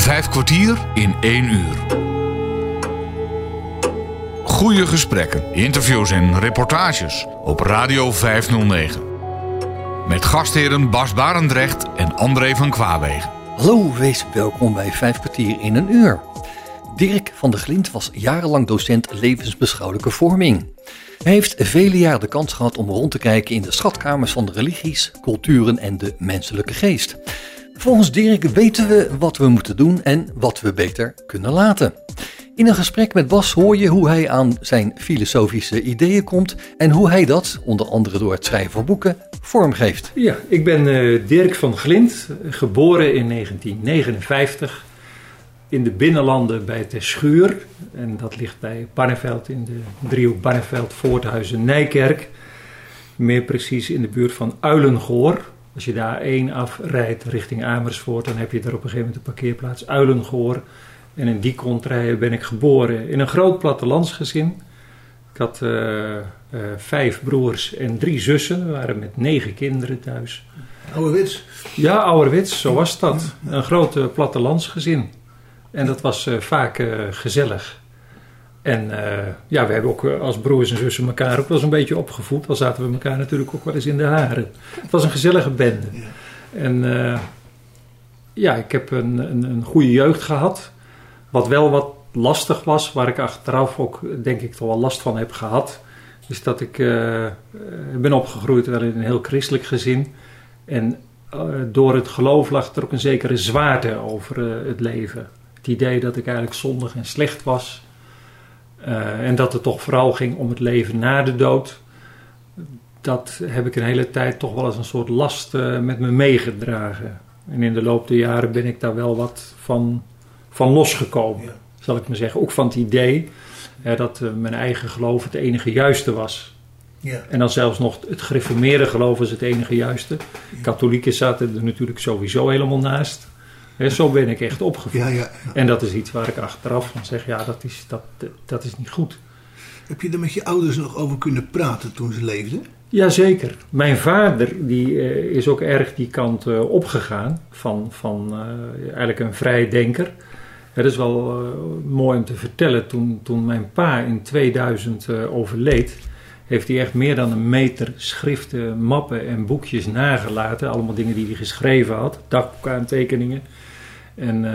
Vijf kwartier in één uur. Goede gesprekken, interviews en reportages op Radio 509. Met gastheren Bas Barendrecht en André van Kwaabegen. Hallo, wees welkom bij Vijf kwartier in een uur. Dirk van der Glint was jarenlang docent levensbeschouwelijke vorming. Hij heeft vele jaren de kans gehad om rond te kijken in de schatkamers van de religies, culturen en de menselijke geest. Volgens Dirk weten we wat we moeten doen en wat we beter kunnen laten. In een gesprek met Bas hoor je hoe hij aan zijn filosofische ideeën komt en hoe hij dat, onder andere door het schrijven van boeken, vormgeeft. Ja, ik ben uh, Dirk van Glint, geboren in 1959 in de binnenlanden bij Terschuur. En dat ligt bij Barneveld in de driehoek Barneveld, Voorthuizen, Nijkerk. Meer precies in de buurt van Uilengoor. Als je daar één afrijdt richting Amersfoort, dan heb je daar op een gegeven moment de parkeerplaats Uilengoor. En in die contraien ben ik geboren in een groot plattelandsgezin. Ik had uh, uh, vijf broers en drie zussen. We waren met negen kinderen thuis. Ouderwets? Ja, ouderwets, zo was dat. Een groot plattelandsgezin. En dat was uh, vaak gezellig. En uh, ja, we hebben ook als broers en zussen elkaar ook wel eens een beetje opgevoed. Al zaten we elkaar natuurlijk ook wel eens in de haren. Het was een gezellige bende. Ja. En ja, ik heb een, een, een, goede jeugd gehad. Wat wel wat lastig was, waar ik achteraf ook denk ik toch wel last van heb gehad. Is dat ik ben opgegroeid wel in een heel christelijk gezin. En door het geloof lag er ook een zekere zwaarte over het leven het idee dat ik eigenlijk zondig en slecht was. Uh, en dat het toch vooral ging om het leven na de dood. Dat heb ik een hele tijd toch wel als een soort last uh, met me meegedragen. En in de loop der jaren ben ik daar wel wat van, van losgekomen, ja. zal ik maar zeggen. Ook van het idee uh, dat mijn eigen geloof het enige juiste was. Ja. En dan zelfs nog het gereformeerde geloof was het enige juiste. Ja. Katholieken zaten er natuurlijk sowieso helemaal naast. He, zo ben ik echt opgevoed. Ja, ja, ja. En dat is iets waar ik achteraf van zeg, ja, dat is, dat, dat is niet goed. Heb je er met je ouders nog over kunnen praten toen ze leefden? Jazeker. Mijn vader die, uh, is ook erg die kant uh, opgegaan van, van uh, eigenlijk een vrij denker. Het is wel mooi om te vertellen, toen, toen mijn pa in 2000 overleed, heeft hij echt meer dan een meter schriften, mappen en boekjes nagelaten. Allemaal dingen die hij geschreven had, dagboeken. En uh,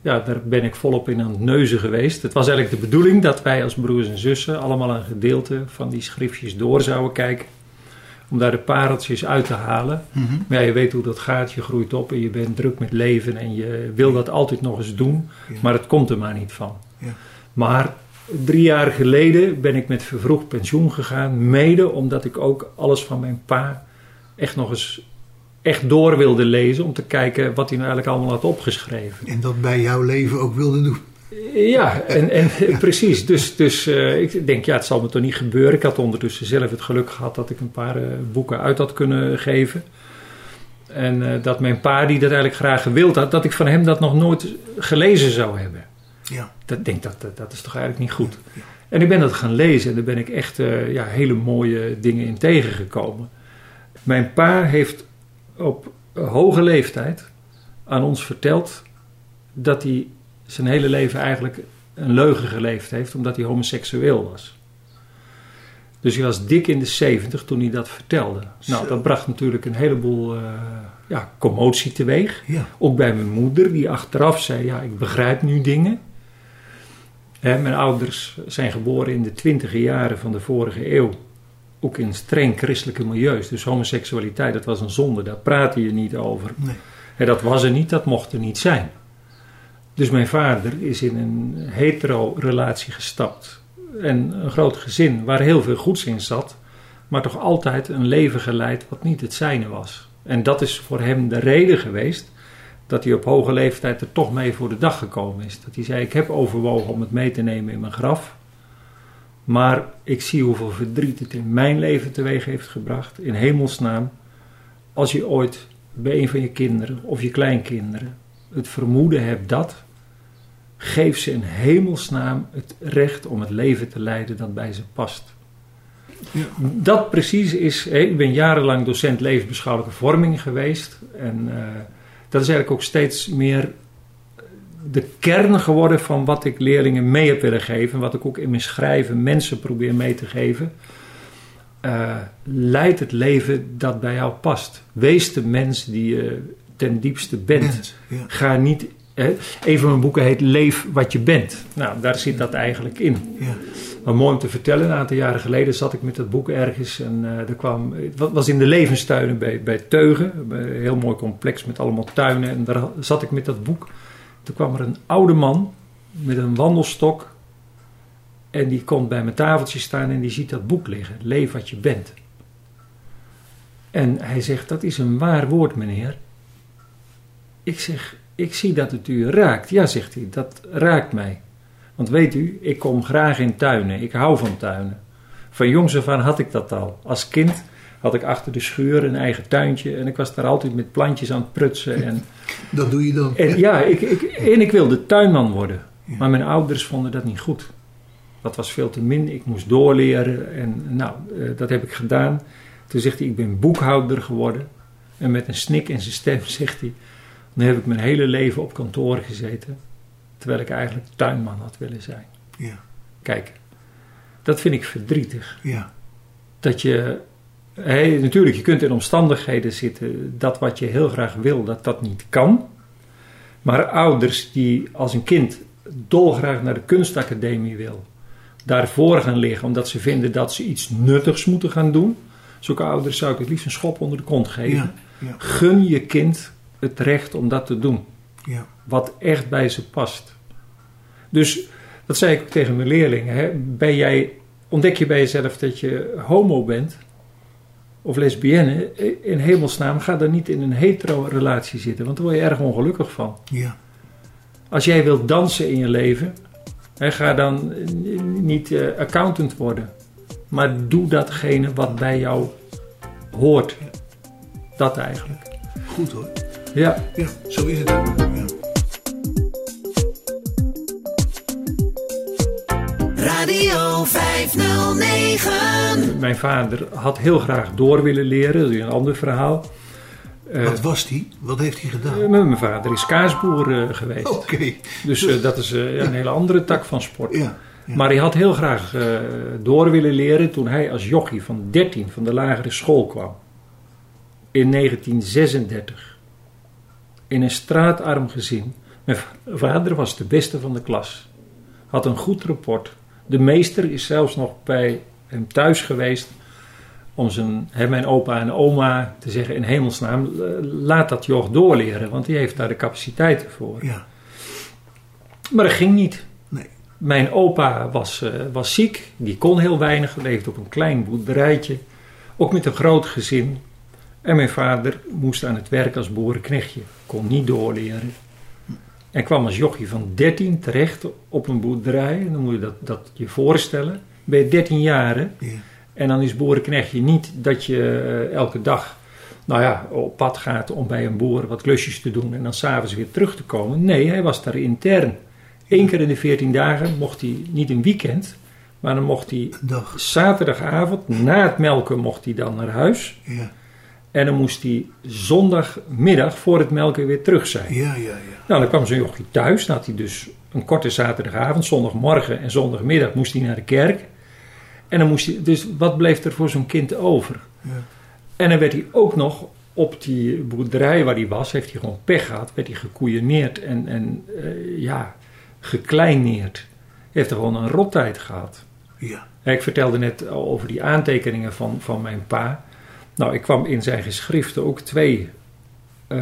ja, daar ben ik volop in aan het neuzen geweest. Het was eigenlijk de bedoeling dat wij als broers en zussen allemaal een gedeelte van die schriftjes door zouden kijken. Om daar de pareltjes uit te halen. Mm -hmm. Maar ja, je weet hoe dat gaat. Je groeit op en je bent druk met leven. En je wil dat altijd nog eens doen. Ja. Maar het komt er maar niet van. Ja. Maar drie jaar geleden ben ik met vervroegd pensioen gegaan. Mede omdat ik ook alles van mijn pa echt nog eens echt door wilde lezen om te kijken wat hij nou eigenlijk allemaal had opgeschreven. En dat bij jouw leven ook wilde doen. Ja, en, en ja. precies. Dus, dus uh, ik denk, ja, het zal me toch niet gebeuren. Ik had ondertussen zelf het geluk gehad dat ik een paar uh, boeken uit had kunnen geven. En uh, dat mijn pa, die dat eigenlijk graag gewild had, dat ik van hem dat nog nooit gelezen zou hebben. Ja. Dat denk dat, dat, dat is toch eigenlijk niet goed. Ja. En ik ben dat gaan lezen en daar ben ik echt ja, hele mooie dingen in tegengekomen. Mijn pa heeft op hoge leeftijd aan ons vertelt dat hij zijn hele leven eigenlijk een leugen geleefd heeft omdat hij homoseksueel was. Dus hij was dik in de 70 toen hij dat vertelde. Nou, dat bracht natuurlijk een heleboel uh, ja, commotie teweeg. Ja. Ook bij mijn moeder, die achteraf zei: Ja, ik begrijp nu dingen. Hè, mijn ouders zijn geboren in de twintige jaren van de vorige eeuw ook in streng christelijke milieus. Dus homoseksualiteit, dat was een zonde, daar praatte je niet over. Nee. En dat was er niet, dat mocht er niet zijn. Dus mijn vader is in een hetero-relatie gestapt. En een groot gezin waar heel veel goeds in zat, maar toch altijd een leven geleid wat niet het zijne was. En dat is voor hem de reden geweest dat hij op hoge leeftijd er toch mee voor de dag gekomen is. Dat hij zei: Ik heb overwogen om het mee te nemen in mijn graf. Maar ik zie hoeveel verdriet het in mijn leven teweeg heeft gebracht. In hemelsnaam, als je ooit bij een van je kinderen of je kleinkinderen het vermoeden hebt dat, geef ze in hemelsnaam het recht om het leven te leiden dat bij ze past. Ja. Dat precies is, ik ben jarenlang docent levensbeschouwelijke vorming geweest. En uh, dat is eigenlijk ook steeds meer de kern geworden van wat ik leerlingen mee heb willen geven. Wat ik ook in mijn schrijven mensen probeer mee te geven. Uh, leid het leven dat bij jou past. Wees de mens die je ten diepste bent. ja. Ga niet. Hè, een van mijn boeken heet Leef wat je bent. Nou, daar zit dat eigenlijk in. Ja. Maar mooi om te vertellen, een aantal jaren geleden zat ik met dat boek ergens en uh, er kwam, het was in de levenstuinen bij, bij Teugen, een heel mooi complex met allemaal tuinen en daar zat ik met dat boek. Toen kwam er een oude man met een wandelstok en die komt bij mijn tafeltje staan en die ziet dat boek liggen, Leef wat je bent. En hij zegt, dat is een waar woord meneer. Ik zeg, ik zie dat het u raakt. Ja, zegt hij, dat raakt mij. Want weet u, ik kom graag in tuinen. Ik hou van tuinen. Van jongs af aan had ik dat al. Als kind had ik achter de schuur een eigen tuintje. En ik was daar altijd met plantjes aan het prutsen. En, dat doe je dan? En, ja, ik, ik, en ik wilde tuinman worden. Ja. Maar mijn ouders vonden dat niet goed. Dat was veel te min. Ik moest doorleren. En nou, dat heb ik gedaan. Toen zegt hij, ik ben boekhouder geworden. En met een snik in zijn stem zegt hij... Dan heb ik mijn hele leven op kantoor gezeten. Terwijl ik eigenlijk tuinman had willen zijn. Ja. Kijk, dat vind ik verdrietig. Ja. Dat je, hey, natuurlijk, je kunt in omstandigheden zitten dat wat je heel graag wil, dat dat niet kan. Maar ouders die als een kind dolgraag naar de kunstacademie wil, daarvoor gaan liggen omdat ze vinden dat ze iets nuttigs moeten gaan doen. Zulke ouders zou ik het liefst een schop onder de kont geven. Ja, ja. Gun je kind het recht om dat te doen. Ja. Wat echt bij ze past. Dus dat zei ik ook tegen mijn leerlingen. Hè? Ben jij, ontdek je bij jezelf dat je homo bent of lesbienne? In hemelsnaam, ga dan niet in een hetero relatie zitten, want daar word je erg ongelukkig van. Ja. Als jij wilt dansen in je leven, hè, ga dan niet uh, accountant worden. Maar doe datgene wat bij jou hoort. Dat eigenlijk. Goed hoor. Ja. Ja, zo is het ook. Radio 509. Mijn vader had heel graag door willen leren, dat is een ander verhaal. Uh, Wat was die? Wat heeft hij gedaan? Uh, mijn vader is kaasboer uh, geweest. Oké. Okay. Dus dat is een hele andere tak van sport. Ja. Ja. Maar hij had heel graag door willen leren toen hij als jochie van 13 van de lagere school kwam. In 1936. In een straatarm gezin. Mijn vader was de beste van de klas. Had een goed rapport. De meester is zelfs nog bij hem thuis geweest om zijn, hè, mijn opa en oma te zeggen in hemelsnaam, laat dat joch doorleren, want die heeft daar de capaciteiten voor. Ja. Maar dat ging niet. Nee. Mijn opa was, uh, was ziek, die kon heel weinig, leefde op een klein boerderijtje, ook met een groot gezin. En mijn vader moest aan het werk als boerenknechtje, kon niet doorleren. En kwam als jochie van 13 terecht op een boerderij. En dan moet je dat, dat je voorstellen. Ben je 13 jaar, hè? Ja. En dan is boerenknechtje niet dat je uh, elke dag nou ja, op pad gaat om bij een boer wat klusjes te doen en dan s'avonds weer terug te komen. Nee, hij was daar intern. Eén keer in de 14 dagen mocht hij niet een weekend, maar dan mocht hij Dag. zaterdagavond, na het melken, mocht hij dan naar huis. Ja. En dan moest hij zondagmiddag voor het melken weer terug zijn. Ja, ja, ja. Nou, dan kwam zo'n jochie thuis. Dan had hij dus een korte zaterdagavond, zondagmorgen en zondagmiddag moest hij naar de kerk. En dan moest hij, dus wat bleef er voor zo'n kind over? Ja. En dan werd hij ook nog op die boerderij waar hij was, heeft hij gewoon pech gehad, werd hij gekoeieneerd en, en uh, ja, gekleineerd. Heeft er gewoon een rottijd gehad. Ja. Ik vertelde net over die aantekeningen van, van mijn pa. Nou, ik kwam in zijn geschriften ook twee uh,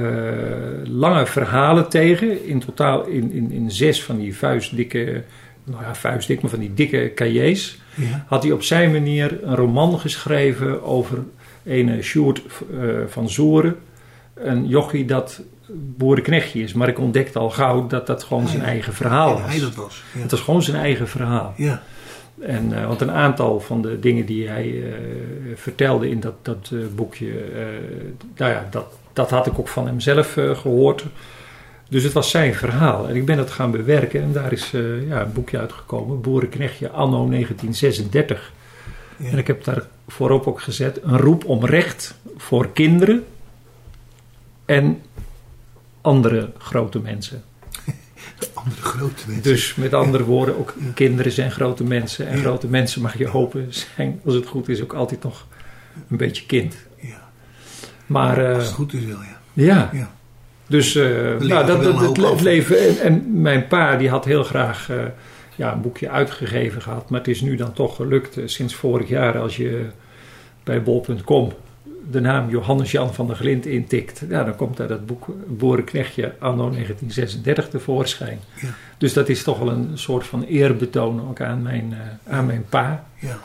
lange verhalen tegen. In totaal in, in, in zes van die vuistdikke, nou ja, vuistdik, maar van die dikke cahiers. Ja. Had hij op zijn manier een roman geschreven over een Sjoerd uh, van Zoeren. Een jochie dat boerenknechtje is. Maar ik ontdekte al gauw dat dat gewoon Ah, zijn ja. eigen verhaal Ja, was. hij dat was. Ja. Het was gewoon zijn eigen verhaal. Ja. En, uh, want een aantal van de dingen die hij uh, vertelde in dat, dat uh, boekje, nou ja, dat, dat had ik ook van hemzelf gehoord. Dus het was zijn verhaal. En ik ben dat gaan bewerken en daar is ja, een boekje uitgekomen, Boerenknechtje anno 1936. Ja. En ik heb daar voorop ook gezet een roep om recht voor kinderen en andere grote mensen. Andere grote mensen. Dus met andere woorden, ook Ja. kinderen zijn grote mensen. En Ja. grote mensen, mag je hopen, zijn, als het goed is, ook altijd nog een beetje kind. ja. Maar eh, Als het goed is wel, ja. ja, ja. dus eh, nou, dat, het, af. leven. En, en mijn pa, die had heel graag eh, ja, een boekje uitgegeven gehad. Maar het is nu dan toch gelukt eh, sinds vorig jaar als je bij bol.com de naam Johannes Jan van der Glint intikt. Ja, dan komt daar dat boek Boerenknechtje anno 1936 tevoorschijn. Ja. Dus dat is toch wel een soort van eerbetoon ook aan mijn, eh, aan mijn pa. ja.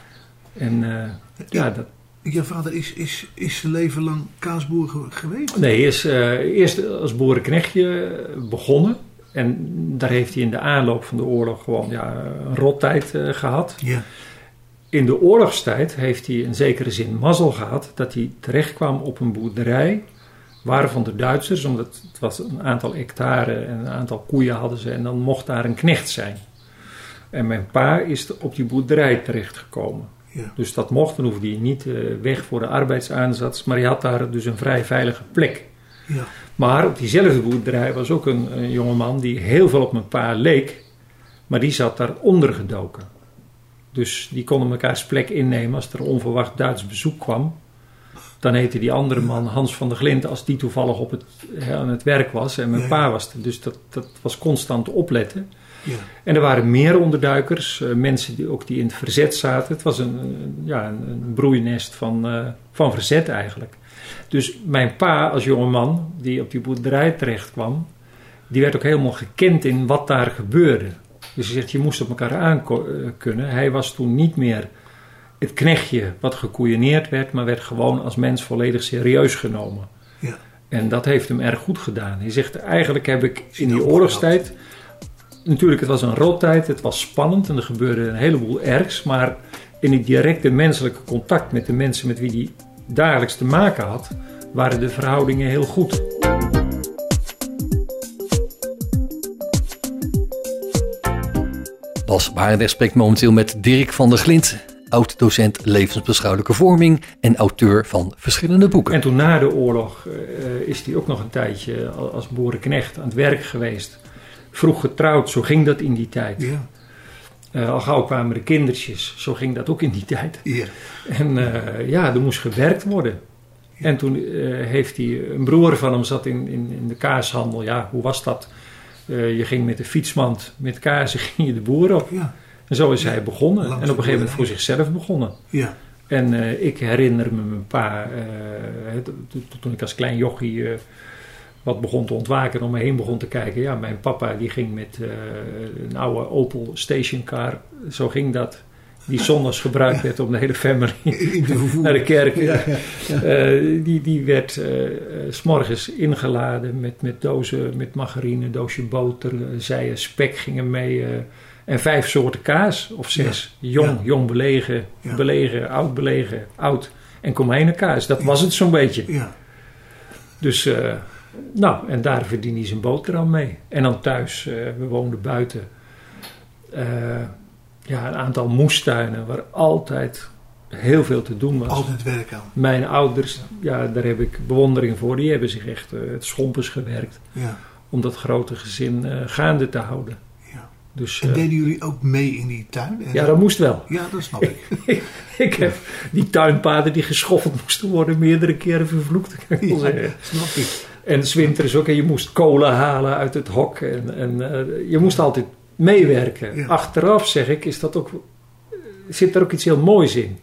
En eh, ja, dat, Jouw vader is, is, is zijn leven lang kaasboer ge- geweest? nee, hij is eh, eerst als boerenknechtje begonnen. En daar heeft hij in de aanloop van de oorlog gewoon ja, een rottijd eh, gehad. Ja. In de oorlogstijd heeft hij in zekere zin mazzel gehad dat hij terecht kwam op een boerderij waarvan de Duitsers, omdat het was een aantal hectare en een aantal koeien hadden ze en dan mocht daar een knecht zijn. En mijn pa is op die boerderij terechtgekomen. Ja. Dus dat mocht, dan hoefde hij niet eh, weg voor de arbeidsaansatz, maar hij had daar dus een vrij veilige plek. Ja. Maar op diezelfde boerderij was ook een, een jongeman die heel veel op mijn pa leek, maar die zat daar ondergedoken. Dus die konden mekaars plek innemen als er onverwacht Duits bezoek kwam. Dan heette die andere man Hans van der Glint als die toevallig op het, hè, aan het werk was en mijn Ja. pa was er. Dus dat, dat was constant opletten. Ja. En er waren meer onderduikers, eh, mensen die ook die in het verzet zaten. Het was een, een- ja, een, een broeinest van, eh, van verzet eigenlijk. Dus mijn pa als jongeman, die op die boerderij terecht kwam, die werd ook helemaal gekend in wat daar gebeurde. Dus hij zegt, je moest op elkaar aan kunnen. Hij was toen niet meer het knechtje wat gekoeieneerd werd, maar werd gewoon als mens volledig serieus genomen. Ja. En dat heeft hem erg goed gedaan. Hij zegt, eigenlijk heb ik in die oorlogstijd... Natuurlijk, het was een rottijd, het was spannend en er gebeurde een heleboel ergs. Maar in het directe menselijke contact met de mensen met wie hij dagelijks te maken had, waren de verhoudingen heel goed. Bas Barendrecht spreekt momenteel met Dirk van der Glint, oud-docent levensbeschouwelijke vorming en auteur van verschillende boeken. En toen na de oorlog eh, is hij ook nog een tijdje al- als boerenknecht aan het werk geweest. Vroeg getrouwd, zo ging dat in die tijd. Ja. Eh, al gauw kwamen de kindertjes, zo ging dat ook in die tijd. Ja. En eh, ja, er moest gewerkt worden. En toen eh, heeft hij, een broer van hem zat in, in, in de kaashandel. Ja, hoe was dat? Eh, je ging met de fietsmand met kaarsen ging je de boer op. Ja. En zo is hij begonnen. Langs en op een gegeven moment voor zichzelf begonnen. Ja. En eh, ik herinner me mijn pa, eh, toen ik als klein jochie wat begon te ontwaken en om me heen begon te kijken. Ja, mijn papa die ging met een oude Opel stationcar, zo ging dat. Die zondags gebruikt werd om de hele family naar de kerk. Ja. Eh, die, die werd s s'morgens ingeladen met, met dozen met margarine, doosje boter, zijen, spek gingen mee. en vijf soorten kaas of zes. Jong, jong belegen, belegen, oud belegen, oud. En komijnenkaas, dat was het zo'n beetje. Ja. Dus, nou, en daar verdiende hij zijn boterham mee. En dan thuis, we woonden buiten. Ja, een aantal moestuinen waar altijd heel veel te doen was. Altijd werk aan. Mijn ouders, ja, daar heb ik bewondering voor. Die hebben zich echt eh, het schompers gewerkt Ja. om dat grote gezin eh, gaande te houden. ja. Dus En eh, deden jullie ook mee in die tuin? En ja, dat moest wel. Ja, dat snap ik. ik heb die tuinpaden die geschoffeld moesten worden meerdere keren vervloekt. kan ik wel Ja, zeggen. snap ik. En 's winters ook. En je moest kolen halen uit het hok. En, en je moest altijd meewerken. Ja. Achteraf zeg ik, is dat ook, zit er ook iets heel moois in.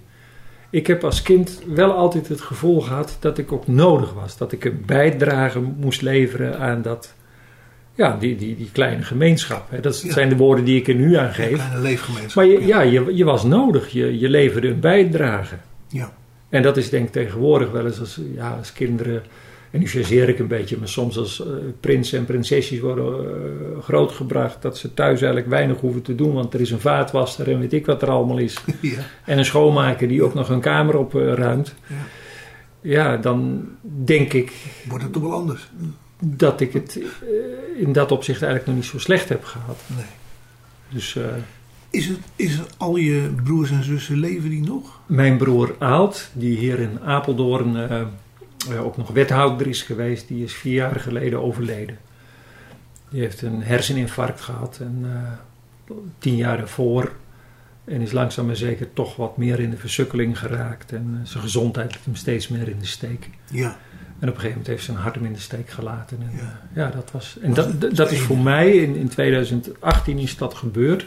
Ik heb als kind wel altijd het gevoel gehad dat ik ook nodig was. Dat ik een bijdrage moest leveren aan dat, ja, die, die, die kleine gemeenschap. Hè. Dat Ja. zijn de woorden die ik er nu aan Een geef. kleine leefgemeenschap. Maar je, ja, je, je was nodig. Je, je leverde een bijdrage. Ja. En dat is denk ik tegenwoordig wel eens als, ja, als kinderen, en nu chargeer ik een beetje, maar soms als eh, prinsen en prinsesjes worden eh, grootgebracht, dat ze thuis eigenlijk weinig hoeven te doen, want er is een vaatwasser en weet ik wat er allemaal is. Ja. En een schoonmaker die ook nog een kamer opruimt. Ja. Ja, dan denk ik Wordt het toch wel anders? dat ik het eh, in dat opzicht eigenlijk nog niet zo slecht heb gehad. Nee. Dus eh, Is het, is het al je broers en zussen leven die nog? Mijn broer Aalt, die hier in Apeldoorn eh, eh, ook nog wethouder is geweest, die is vier jaar geleden overleden. Die heeft een herseninfarct gehad en eh, tien jaar daarvoor. En is langzaam maar zeker toch wat meer in de versukkeling geraakt. En eh, zijn gezondheid liet hem steeds meer in de steek. Ja, En op een gegeven moment heeft zijn hart hem in de steek gelaten. En, Ja. ja. dat was. En dat, dat, dat is voor mij in, in 2018 is dat gebeurd.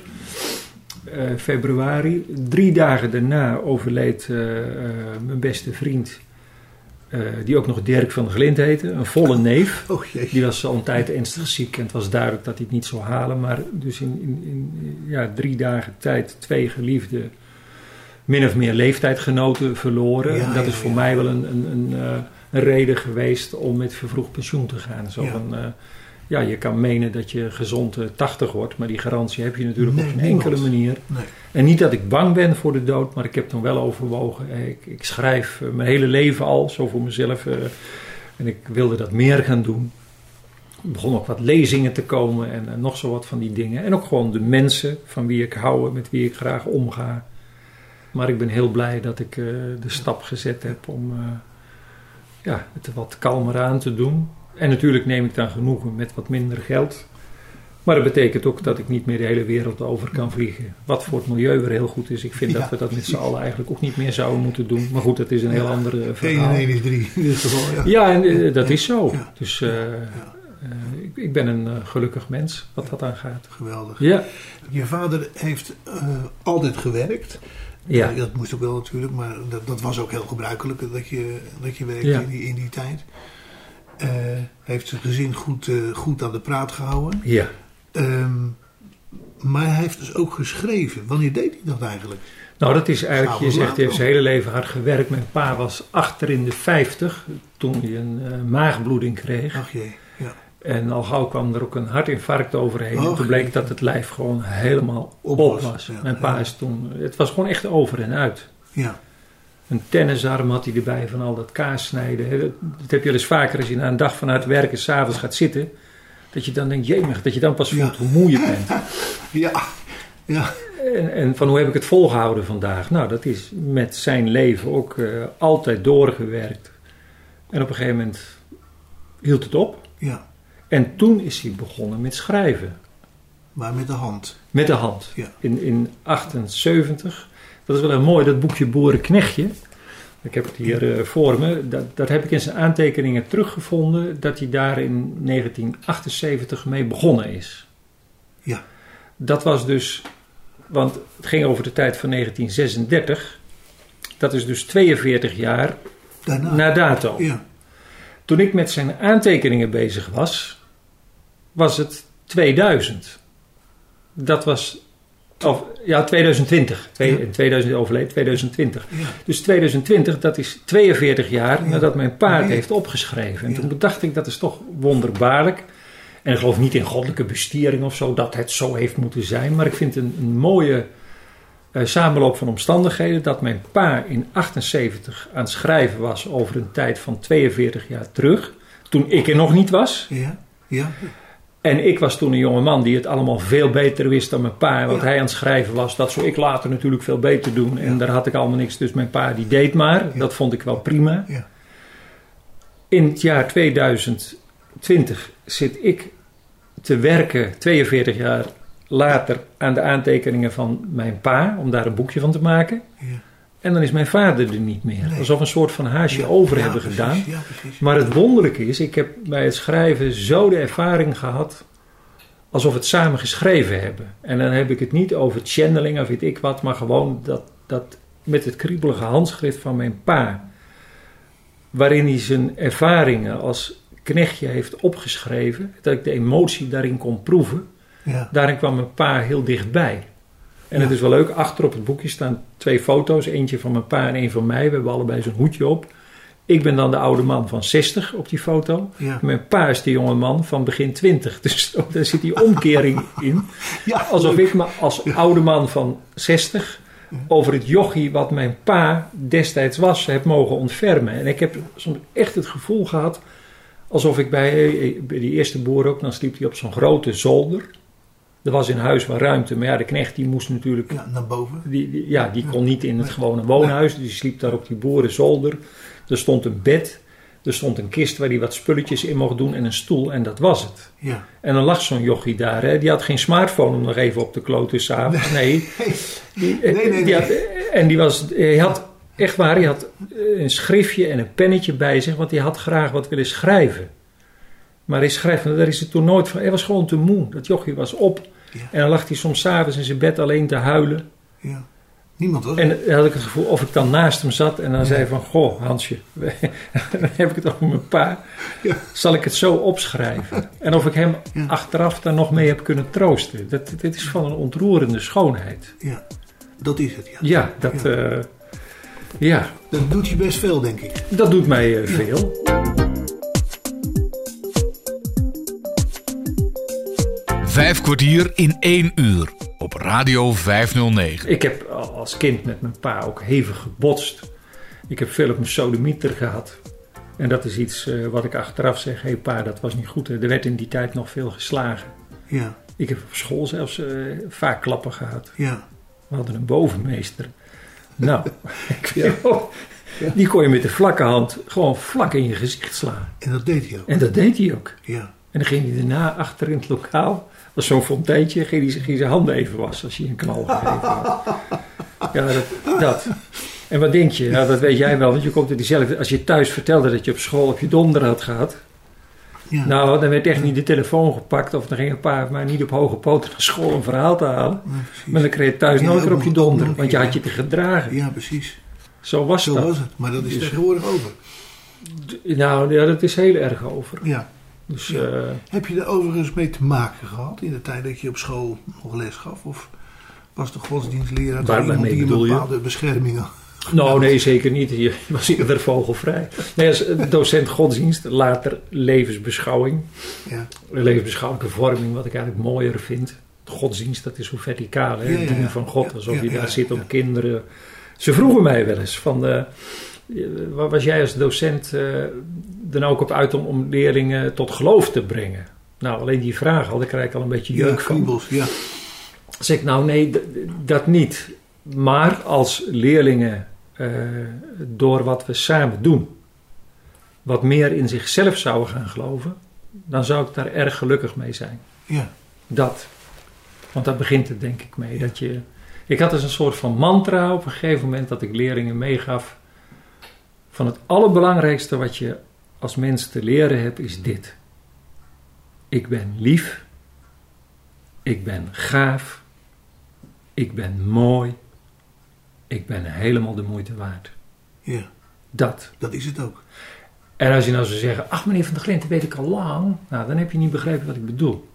Eh, februari. Drie dagen daarna overleed eh, eh, mijn beste vriend. Eh, die ook nog Dirk van der Glint heette. Een volle neef. oh. Die was al een tijd ernstig ziek en het was duidelijk dat hij het niet zou halen. Maar dus in, in, in ja, drie dagen tijd twee geliefde, min of meer leeftijdgenoten verloren. Ja, En dat ja, is voor mij wel een, een, een, eh, een reden geweest om met vervroegd pensioen te gaan. Zo Ja. eh, je kan menen dat je gezond eh, 80 wordt, maar die garantie heb je natuurlijk Nee, op geen enkele manier. Nee. En niet dat ik bang ben voor de dood, maar ik heb dan wel overwogen. eh, Ik, ik schrijf eh, mijn hele leven al, zo voor mezelf. eh, en ik wilde dat meer gaan doen. Er begon ook wat lezingen te komen en eh, nog zo wat van die dingen. En ook gewoon de mensen van wie ik hou met wie ik graag omga. Maar ik ben heel blij dat ik eh, de stap gezet heb om eh, ja, het wat kalmer aan te doen. En natuurlijk neem ik dan genoegen met wat minder geld. Maar dat betekent ook dat ik niet meer de hele wereld over kan vliegen. Wat voor het milieu weer heel goed is. Ik vind Ja, dat we dat met z'n allen eigenlijk ook niet meer zouden moeten doen. Maar goed, dat is een heel Ja. ander eh, 1 verhaal. en 1 is 3 in dit geval. Ja. Ja, en eh, dat is zo. Dus eh, ik, ik ben een gelukkig mens wat dat aangaat. Geweldig. Ja, Je vader heeft altijd gewerkt. ja. Dat moest ook wel natuurlijk, maar dat, dat was ook heel gebruikelijk dat je, dat je werkte in, die, in die tijd. Eh, heeft zijn gezin goed, eh, goed aan de praat gehouden. ja. Ehm, maar hij heeft dus ook geschreven. Wanneer deed hij dat eigenlijk? Nou, dat is eigenlijk, je zegt, hij heeft zijn hele leven hard gewerkt. Mijn pa was achter in de 50 toen hij een eh, maagbloeding kreeg. Ach jee, ja. En al gauw kwam er ook een hartinfarct overheen. en toen bleek dat het lijf gewoon helemaal Op op was, was. ja. Mijn pa Ja. is toen, het was gewoon echt over en uit. Ja, Een tennisarm had hij erbij van al dat kaas snijden. Dat, dat heb je wel eens vaker als je na een dag vanuit werken s'avonds gaat zitten. Dat je dan denkt, jemig, dat je dan pas voelt Ja. hoe moe je bent. ja, ja. En, en van hoe heb ik het volgehouden vandaag? Nou, dat is met zijn leven ook eh, altijd doorgewerkt. En op een gegeven moment hield het op. ja. En toen is hij begonnen met schrijven. Maar met de hand. Met de hand. Ja. In, in 78. Dat is wel heel mooi, dat boekje Boerenknechtje. Ik heb het hier eh, voor me. Dat, dat heb ik in zijn aantekeningen teruggevonden. Dat hij daar in 1978 mee begonnen is. Ja. Dat was dus, want het ging over de tijd van 1936. Dat is dus 42 jaar Daarna. na dato. Ja, Toen ik met zijn aantekeningen bezig was, was het 2000. Dat was, of ja, 2020. Twee, Ja. In 2000 overleed, 2020. ja. Dus 2020, dat is 42 jaar Ja. nadat mijn pa het Ja. heeft opgeschreven. En toen dacht ik, dat is toch wonderbaarlijk. En ik geloof niet in goddelijke bestiering of zo, dat het zo heeft moeten zijn. Maar ik vind een, een mooie eh, samenloop van omstandigheden dat mijn pa in 78 aan het schrijven was over een tijd van 42 jaar terug. Toen ik er nog niet was. Ja, ja. En ik was toen een jonge man die het allemaal veel beter wist dan mijn pa. Wat Ja. hij aan het schrijven was, dat zou ik later natuurlijk veel beter doen. En daar had ik allemaal niks. Dus mijn pa die deed maar. Dat vond ik wel prima. Ja. In het jaar 2020 zit ik te werken, 42 jaar later, aan de aantekeningen van mijn pa. Om daar een boekje van te maken. ja. En dan is mijn vader er niet meer. Nee. Alsof een soort van haasje Ja, over ja, hebben precies, gedaan. Ja. Maar het wonderlijke is, ik heb bij het schrijven zo de ervaring gehad alsof we het samen geschreven hebben. En dan heb ik het niet over channeling of weet ik wat, maar gewoon dat, dat met het kriebelige handschrift van mijn pa, waarin hij zijn ervaringen als knechtje heeft opgeschreven, dat ik de emotie daarin kon proeven, Ja, daarin kwam mijn pa heel dichtbij. En het is wel leuk, achter op het boekje staan twee foto's, eentje van mijn pa en een van mij. We hebben allebei zo'n hoedje op. Ik ben dan de oude man van 60 op die foto. ja. Mijn pa is de jonge man van begin 20. Dus daar zit die omkering in. ja Alsof leuk. ik me als oude man van 60 over het jochie wat mijn pa destijds was heb mogen ontfermen. En ik heb soms echt het gevoel gehad alsof ik bij, bij die eerste boer ook, dan sliep hij op zo'n grote zolder. Er was in huis wel ruimte, maar ja, de knecht die moest natuurlijk Ja, naar boven. die, die- ja, die kon niet in het gewone woonhuis. Dus die sliep daar op die boerenzolder. Er stond een bed Er stond een kist waar hij wat spulletjes in mocht doen en een stoel en dat was het. Ja. En dan lag zo'n jochie daar, hè? die had geen smartphone om nog even op de kloten s'avonds. Nee. Die, Nee, nee, die nee. had, en die was, hij had, echt waar, hij had een schriftje en een pennetje bij zich, want hij had graag wat willen schrijven. Maar hij schrijft, daar is het toen nooit van, hij was gewoon te moe. Dat jochie was op. Ja. En dan lag hij soms s'avonds in zijn bed alleen te huilen. ja. Niemand was En dan had ik het gevoel of ik dan naast hem zat en dan zei van... Goh, Hansje, dan heb ik het over mijn pa. Ja. Zal ik het zo opschrijven? En of ik hem achteraf daar nog mee heb kunnen troosten. Dat, dit is van een ontroerende schoonheid. Ja, dat is het. Ja. Ja, dat, Ja. ja. ja, Dat doet je best veel, denk ik. dat doet mij eh, veel. Vijf kwartier in één uur op Radio 509. Ik heb al als kind met mijn pa ook hevig gebotst. Ik heb veel op mijn sodemieter gehad. En dat is iets eh, wat ik achteraf zeg. Hé hey pa, dat was niet goed. hè. Er werd in die tijd nog veel geslagen. Ja, Ik heb op school zelfs eh, vaak klappen gehad. ja. We hadden een bovenmeester. Nou, ik weet wel, die kon je met de vlakke hand gewoon vlak in je gezicht slaan. En dat deed hij ook. En dat deed hij ook. Ja, En dan ging hij daarna achter in het lokaal, was zo'n fonteintje, ging hij, ging zijn handen even wassen als hij een knal gegeven had. Ja, dat, dat. En wat denk je? Nou, dat weet jij wel, want je komt er diezelfde. Als je thuis vertelde dat je op school op je donder had gehad, ja. nou, dan werd echt niet de telefoon gepakt of dan ging een paar maar niet op hoge poten naar school een verhaal te halen. Ja. Maar dan kreeg je thuis Ja, nooit ook op je donder, want je had je te gedragen. ja, precies. Zo was Zo dat. was het. Maar dat is Dus- tegenwoordig over. Nou, ja, dat is heel erg over. Ja. Dus eh, Heb je er overigens mee te maken gehad in de tijd dat je op school nog les gaf? Of was de godsdienstleraar toch iemand die een bedoel je? bepaalde bescherming had? Nou, nee, zeker niet. Je was eerder vogelvrij. Nee, als docent godsdienst, later levensbeschouwing. Ja, Levensbeschouwelijke vorming, wat ik eigenlijk mooier vind. Godsdienst, dat is zo verticaal, hè? Ja, van God, alsof je daar zit om kinderen. Ze vroegen mij wel eens van, eh, waar was jij als docent eh dan ook op uit om, om leerlingen tot geloof te brengen? Nou, alleen die vraag al, daar krijg ik al een beetje ja jeuk van. kriebels, ja. zeg ik nou nee, dat niet. Maar als leerlingen eh, door wat we samen doen, wat meer in zichzelf zouden gaan geloven, dan zou ik daar erg gelukkig mee zijn. ja. Dat. Want daar begint het denk ik mee. Dat je, ik had dus een soort van mantra op een gegeven moment dat ik leerlingen meegaf. Van het allerbelangrijkste wat je als mens te leren hebt is dit. Ik ben lief. Ik ben gaaf. Ik ben mooi. Ik ben helemaal de moeite waard. ja, Dat. dat is het ook. En als je nou zou zeggen, ach meneer Van der Glint, dat weet ik al lang. Nou, dan heb je niet begrepen wat ik bedoel.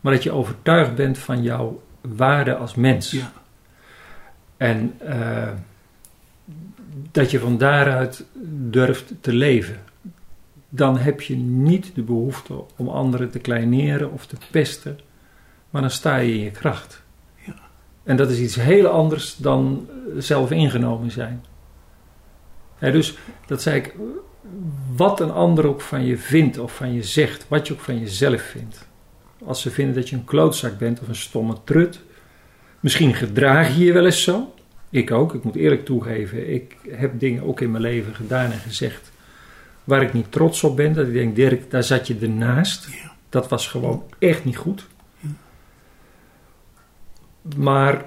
Maar dat je overtuigd bent van jouw waarde als mens. Ja, En eh, dat je van daaruit durft te leven. Dan heb je niet de behoefte om anderen te kleineren of te pesten. Maar dan sta je in je kracht. Ja. En dat is iets heel anders dan eh, zelf ingenomen zijn. Hè, dus dat zei ik, wat een ander ook van je vindt of van je zegt, wat je ook van jezelf vindt. Als ze vinden dat je een klootzak bent of een stomme trut, misschien gedraag je je wel eens zo. Ik ook, ik moet eerlijk toegeven, ik heb dingen ook in mijn leven gedaan en gezegd waar ik niet trots op ben. Dat ik denk, Dirk, daar zat je ernaast. Ja. Dat was gewoon echt niet goed. Maar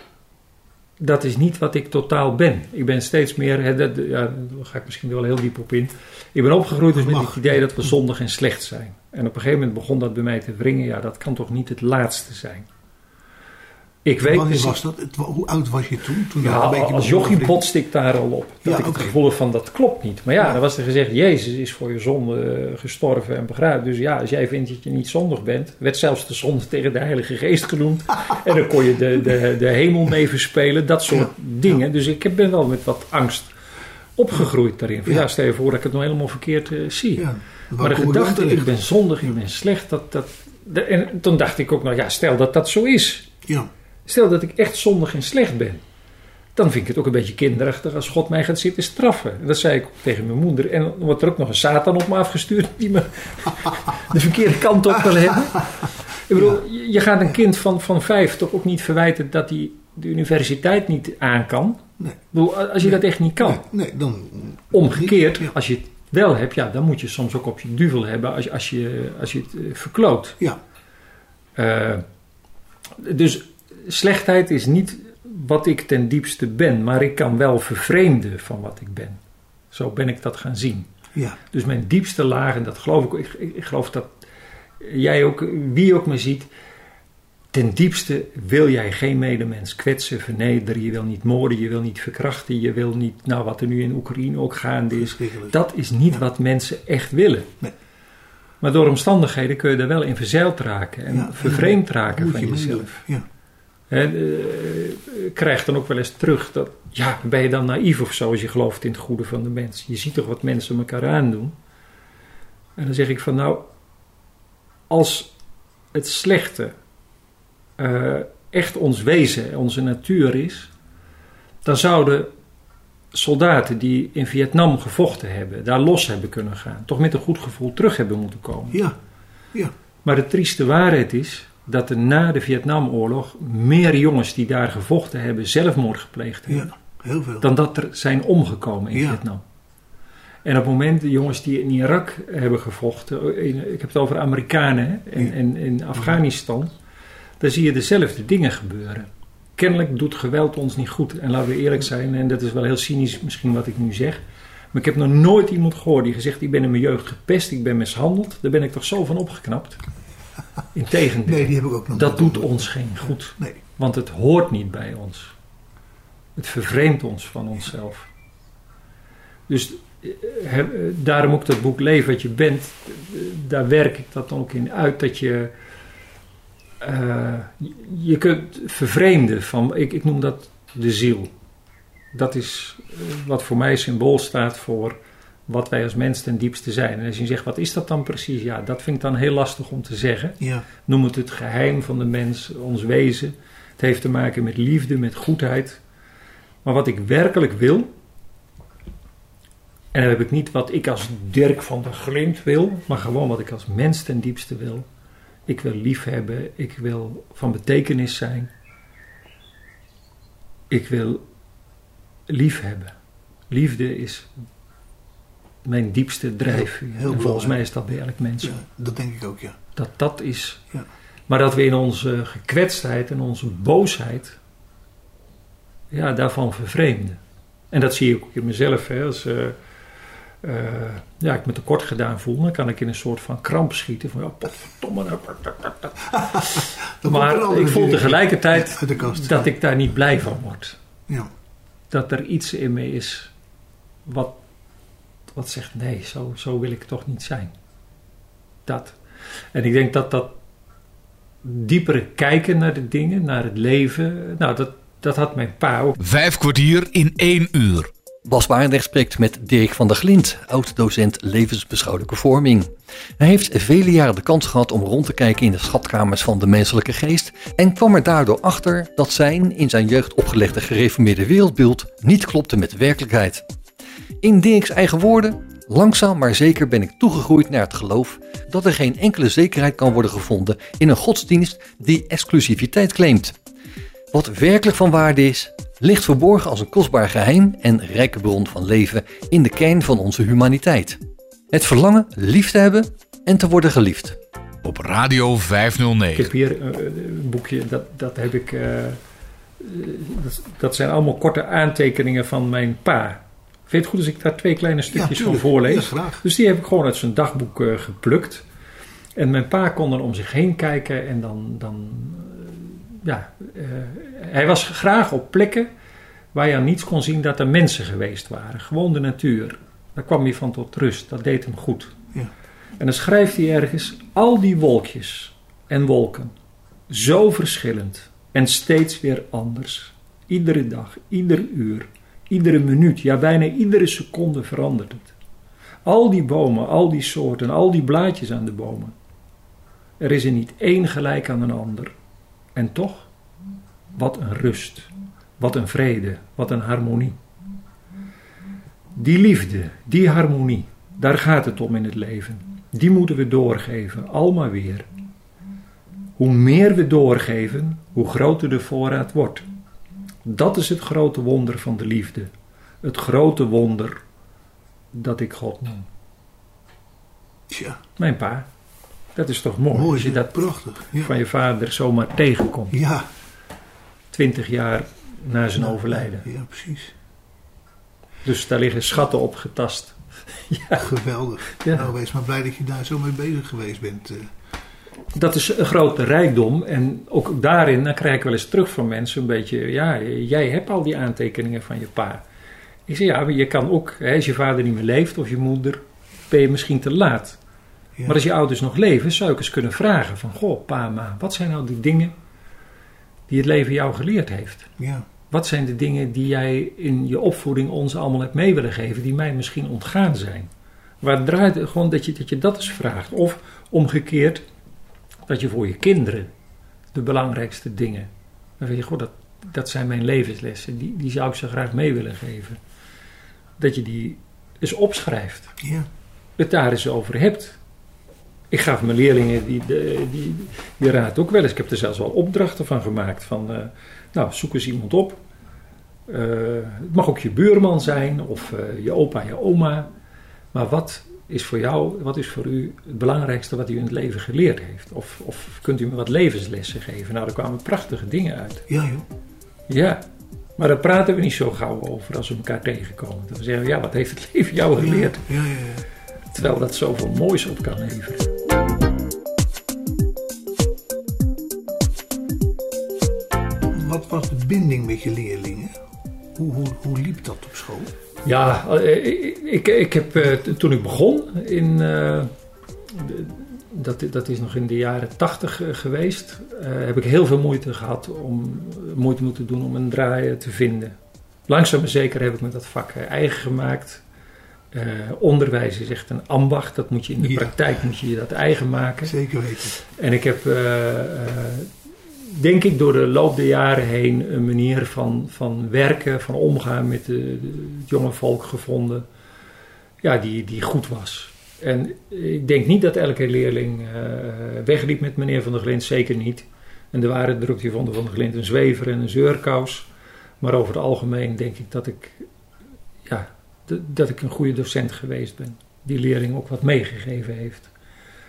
dat is niet wat ik totaal ben. Ik ben steeds meer, hè, dat, ja, daar ga ik misschien wel heel diep op in. Ik ben opgegroeid dus met het idee dat we zondig en slecht zijn. En op een gegeven moment begon dat bij mij te wringen. Ja, dat kan toch niet het laatste zijn. Ik weet Wanneer dus- was dat? Het- hoe oud was je toen? toen ja, een beetje als jochie te- botste ik daar al op. Dat Ja, ik het gevoel van dat klopt niet. Maar ja, Ja. dan was er gezegd, Jezus is voor je zonde eh, gestorven en begraven. Dus ja, als jij vindt dat je niet zondig bent, werd zelfs de zonde tegen de Heilige Geest genoemd. en dan kon je de, de, de hemel mee verspelen, dat soort dingen. Dus ik ben wel met wat angst opgegroeid daarin. Van, Ja. stel je voor dat ik het nog helemaal verkeerd eh, zie. Maar de gedachte, ik ben zondig, ik ben slecht, dat, dat, de- en toen dacht ik ook, nou ja, stel dat dat zo is. Ja, Stel dat ik echt zondig en slecht ben. Dan vind ik het ook een beetje kinderachtig als God mij gaat zitten straffen. En dat zei ik tegen mijn moeder. En dan wordt er ook nog een Satan op me afgestuurd die me de verkeerde kant op wil hebben. Ik bedoel, je- gaat een kind van, van vijf toch ook niet verwijten dat hij de universiteit niet aan kan. nee. Ik bedoel, als je dat echt niet kan. Nee, nee, dan... Omgekeerd, Ja. als je wel hebt, ja, dan moet je soms ook op je duvel hebben als, je- als, je, als je het eh, verkloot. Ja. Eh, dus slechtheid is niet wat ik ten diepste ben, maar ik kan wel vervreemden van wat ik ben. Zo ben ik dat gaan zien. Ja. Dus mijn diepste lagen, dat geloof ik, ik, ik, geloof dat jij ook, wie ook me ziet, ten diepste wil jij geen medemens kwetsen, vernederen, je wil niet moorden, je wil niet verkrachten, je wil niet, nou wat er nu in Oekraïne ook gaande is, dat is niet Ja. wat mensen echt willen. Nee. Maar door omstandigheden kun je er wel in verzeild raken en Ja, vervreemd raken van je jezelf. Ja. Hè, eh, ik krijg dan ook wel eens terug dat, ja, ben je dan naïef of zo als je gelooft in het goede van de mens? Je ziet toch wat mensen elkaar aandoen? En dan zeg ik van, nou, als het slechte eh, echt ons wezen, onze natuur is, dan zouden soldaten die in Vietnam gevochten hebben, daar los hebben kunnen gaan, toch met een goed gevoel terug hebben moeten komen. Ja. Ja. Maar de trieste waarheid is dat er na de Vietnamoorlog meer jongens die daar gevochten hebben zelfmoord gepleegd hebben. Ja. Heel veel. Dan dat er zijn omgekomen in Ja. Vietnam. En op het moment, de jongens die in Irak hebben gevochten, in- ik heb het over Amerikanen hè, en, Ja. en in Afghanistan, daar zie je dezelfde dingen gebeuren. Kennelijk doet geweld ons niet goed. En laten we eerlijk zijn, en dat is wel heel cynisch misschien wat ik nu zeg. Maar ik heb nog nooit iemand gehoord die gezegd: Ik ben in mijn jeugd gepest, ik ben mishandeld. Daar ben ik toch zo van opgeknapt. Integendeel, Nee, die heb ik ook nog dat doet ons geen goed. Nee. Want het hoort niet bij ons. Het vervreemdt ons van onszelf. Dus eh, eh, daarom ook dat boek Leef wat je bent, eh, daar werk ik dat dan ook in uit dat je. je- kunt vervreemden van, ik, ik noem dat de ziel. Dat is wat voor mij symbool staat voor wat wij als mens ten diepste zijn. En als je zegt, wat is dat dan precies? Ja, dat vind ik dan heel lastig om te zeggen. Ja. Noem het het geheim van de mens, ons wezen. Het heeft te maken met liefde, met goedheid. Maar wat ik werkelijk wil, en dan heb ik niet wat ik als Dirk van der Glint wil, maar gewoon wat ik als mens ten diepste wil. Ik wil lief hebben, ik wil van betekenis zijn. Ik wil lief hebben. Liefde is mijn diepste drijfveer. Heel en volgens mij is dat bij elk mens ja. Dat denk ik ook, ja. Dat dat is. Ja. Maar dat we in onze gekwetstheid en onze boosheid. Ja, daarvan vervreemden. En dat zie ik ook in mezelf. Hè. Als eh, eh, ja, ik me tekort gedaan voel, dan kan ik in een soort van kramp schieten. Van ja, potverdomme. nou, Maar ik voel tegelijkertijd dat ik daar niet blij van word. Ja. Dat er iets in me is wat, wat zegt: nee, zo, zo wil ik toch niet zijn. Dat. En ik denk dat dat diepere kijken naar de dingen, naar het leven, nou, dat, dat had mijn pa ook. Vijf kwartier in één uur. Bas Barendrecht spreekt met Dirk van der Glint, oud-docent levensbeschouwelijke vorming. Hij heeft vele jaren de kans gehad om rond te kijken in de schatkamers van de menselijke geest en kwam er daardoor achter dat zijn in zijn jeugd opgelegde gereformeerde wereldbeeld niet klopte met de werkelijkheid. In Dirks eigen woorden, langzaam maar zeker ben ik toegegroeid naar het geloof dat er geen enkele zekerheid kan worden gevonden in een godsdienst die exclusiviteit claimt. Wat werkelijk van waarde is, ligt verborgen als een kostbaar geheim en rijke bron van leven in de kern van onze humaniteit. Het verlangen lief te hebben en te worden geliefd. Op Radio Ik 509. heb hier eh, een boekje, dat, dat heb ik. eh, eh, dat, dat zijn allemaal korte aantekeningen van mijn pa. Vind je het goed als ik daar twee kleine stukjes van voorlees? Ja. Dus die heb ik gewoon uit zijn dagboek eh, geplukt. En mijn pa kon dan om zich heen kijken en dan. dan eh, ja, eh, hij was graag op plekken waar je aan niets kon zien dat er mensen geweest waren. Gewoon de natuur. Daar kwam hij van tot rust. Dat deed hem goed. Ja. En dan schrijft hij ergens: al die wolkjes en wolken, zo verschillend en steeds weer anders. Iedere dag, ieder uur, iedere minuut, ja bijna iedere seconde verandert het. Al die bomen, al die soorten, al die blaadjes aan de bomen. Er is er niet één gelijk aan een ander. En toch, wat een rust, wat een vrede, wat een harmonie. Die liefde, die harmonie, daar gaat het om in het leven. Die moeten we doorgeven, almaar weer. Hoe meer we doorgeven, hoe groter de voorraad wordt. Dat is het grote wonder van de liefde. Het grote wonder dat ik God noem. Tja, Mijn pa. Dat is toch mooi, mooi. als je dat prachtig. Ja. van je vader zomaar tegenkomt. ja. Twintig jaar na zijn Nou, overlijden. Ja, precies. Dus daar liggen schatten op getast. Geweldig. Ja. Nou, wees maar blij dat je daar zo mee bezig geweest bent. Dat is een grote rijkdom. En ook daarin, dan krijg ik wel eens terug van mensen een beetje... Ja, jij hebt al die aantekeningen van je pa. Ik zeg, ja, maar je kan ook... Hè, als je vader niet meer leeft of je moeder... ben je misschien te laat. Ja. Maar als je ouders nog leven, zou ik eens kunnen vragen van... Goh, pa, ma, wat zijn nou die dingen die het leven jou geleerd heeft? ja. Wat zijn de dingen die jij in je opvoeding ons allemaal hebt mee willen geven... die mij misschien ontgaan zijn? Waar draait het gewoon dat je, dat je dat eens vraagt. Of omgekeerd, dat je voor je kinderen de belangrijkste dingen... Dan weet je, goh, dat, dat zijn mijn levenslessen. Die, die zou ik ze graag mee willen geven. Dat je die eens opschrijft ja. het daar eens over hebt. Ik gaf mijn leerlingen die, die, die, die raad ook wel eens. Ik heb er zelfs wel opdrachten van gemaakt. Van, eh, nou, zoek eens iemand op. Eh, het mag ook je buurman zijn of eh, je opa, je oma. Maar wat is voor jou, wat is voor u het belangrijkste wat u in het leven geleerd heeft? Of, of kunt u me wat levenslessen geven? Nou, daar kwamen prachtige dingen uit. Ja, joh. Ja, maar daar praten we niet zo gauw over als we elkaar tegenkomen. We zeggen, ja, wat heeft het leven jou geleerd? Ja, ja, ja. Terwijl dat zoveel moois op kan leveren. Wat was de binding met je leerlingen? Hoe, hoe, hoe liep dat op school? Ja, eh, ik, ik, ik heb eh, toen ik begon in. eh, dat, dat is nog in de jaren tachtig geweest. heb ik heel veel moeite gehad om moeite moeten doen om een draai te vinden. Langzaam maar zeker heb ik me dat vak eigen gemaakt. Onderwijs is echt een ambacht. Dat moet je in de Ja. praktijk moet je dat eigen maken. Zeker weten. En ik heb, denk ik, door de loop der jaren heen een manier van, van werken, van omgaan met het jonge volk gevonden, ja, die, die goed was. En ik denk niet dat elke leerling eh, wegliep met meneer Van der Glint, zeker niet. En er waren ook die vonden Van der Glint een zwever en een zeurkous. Maar over het algemeen denk ik dat ik, ja, dat ik een goede docent geweest ben. Die leerling ook wat meegegeven heeft.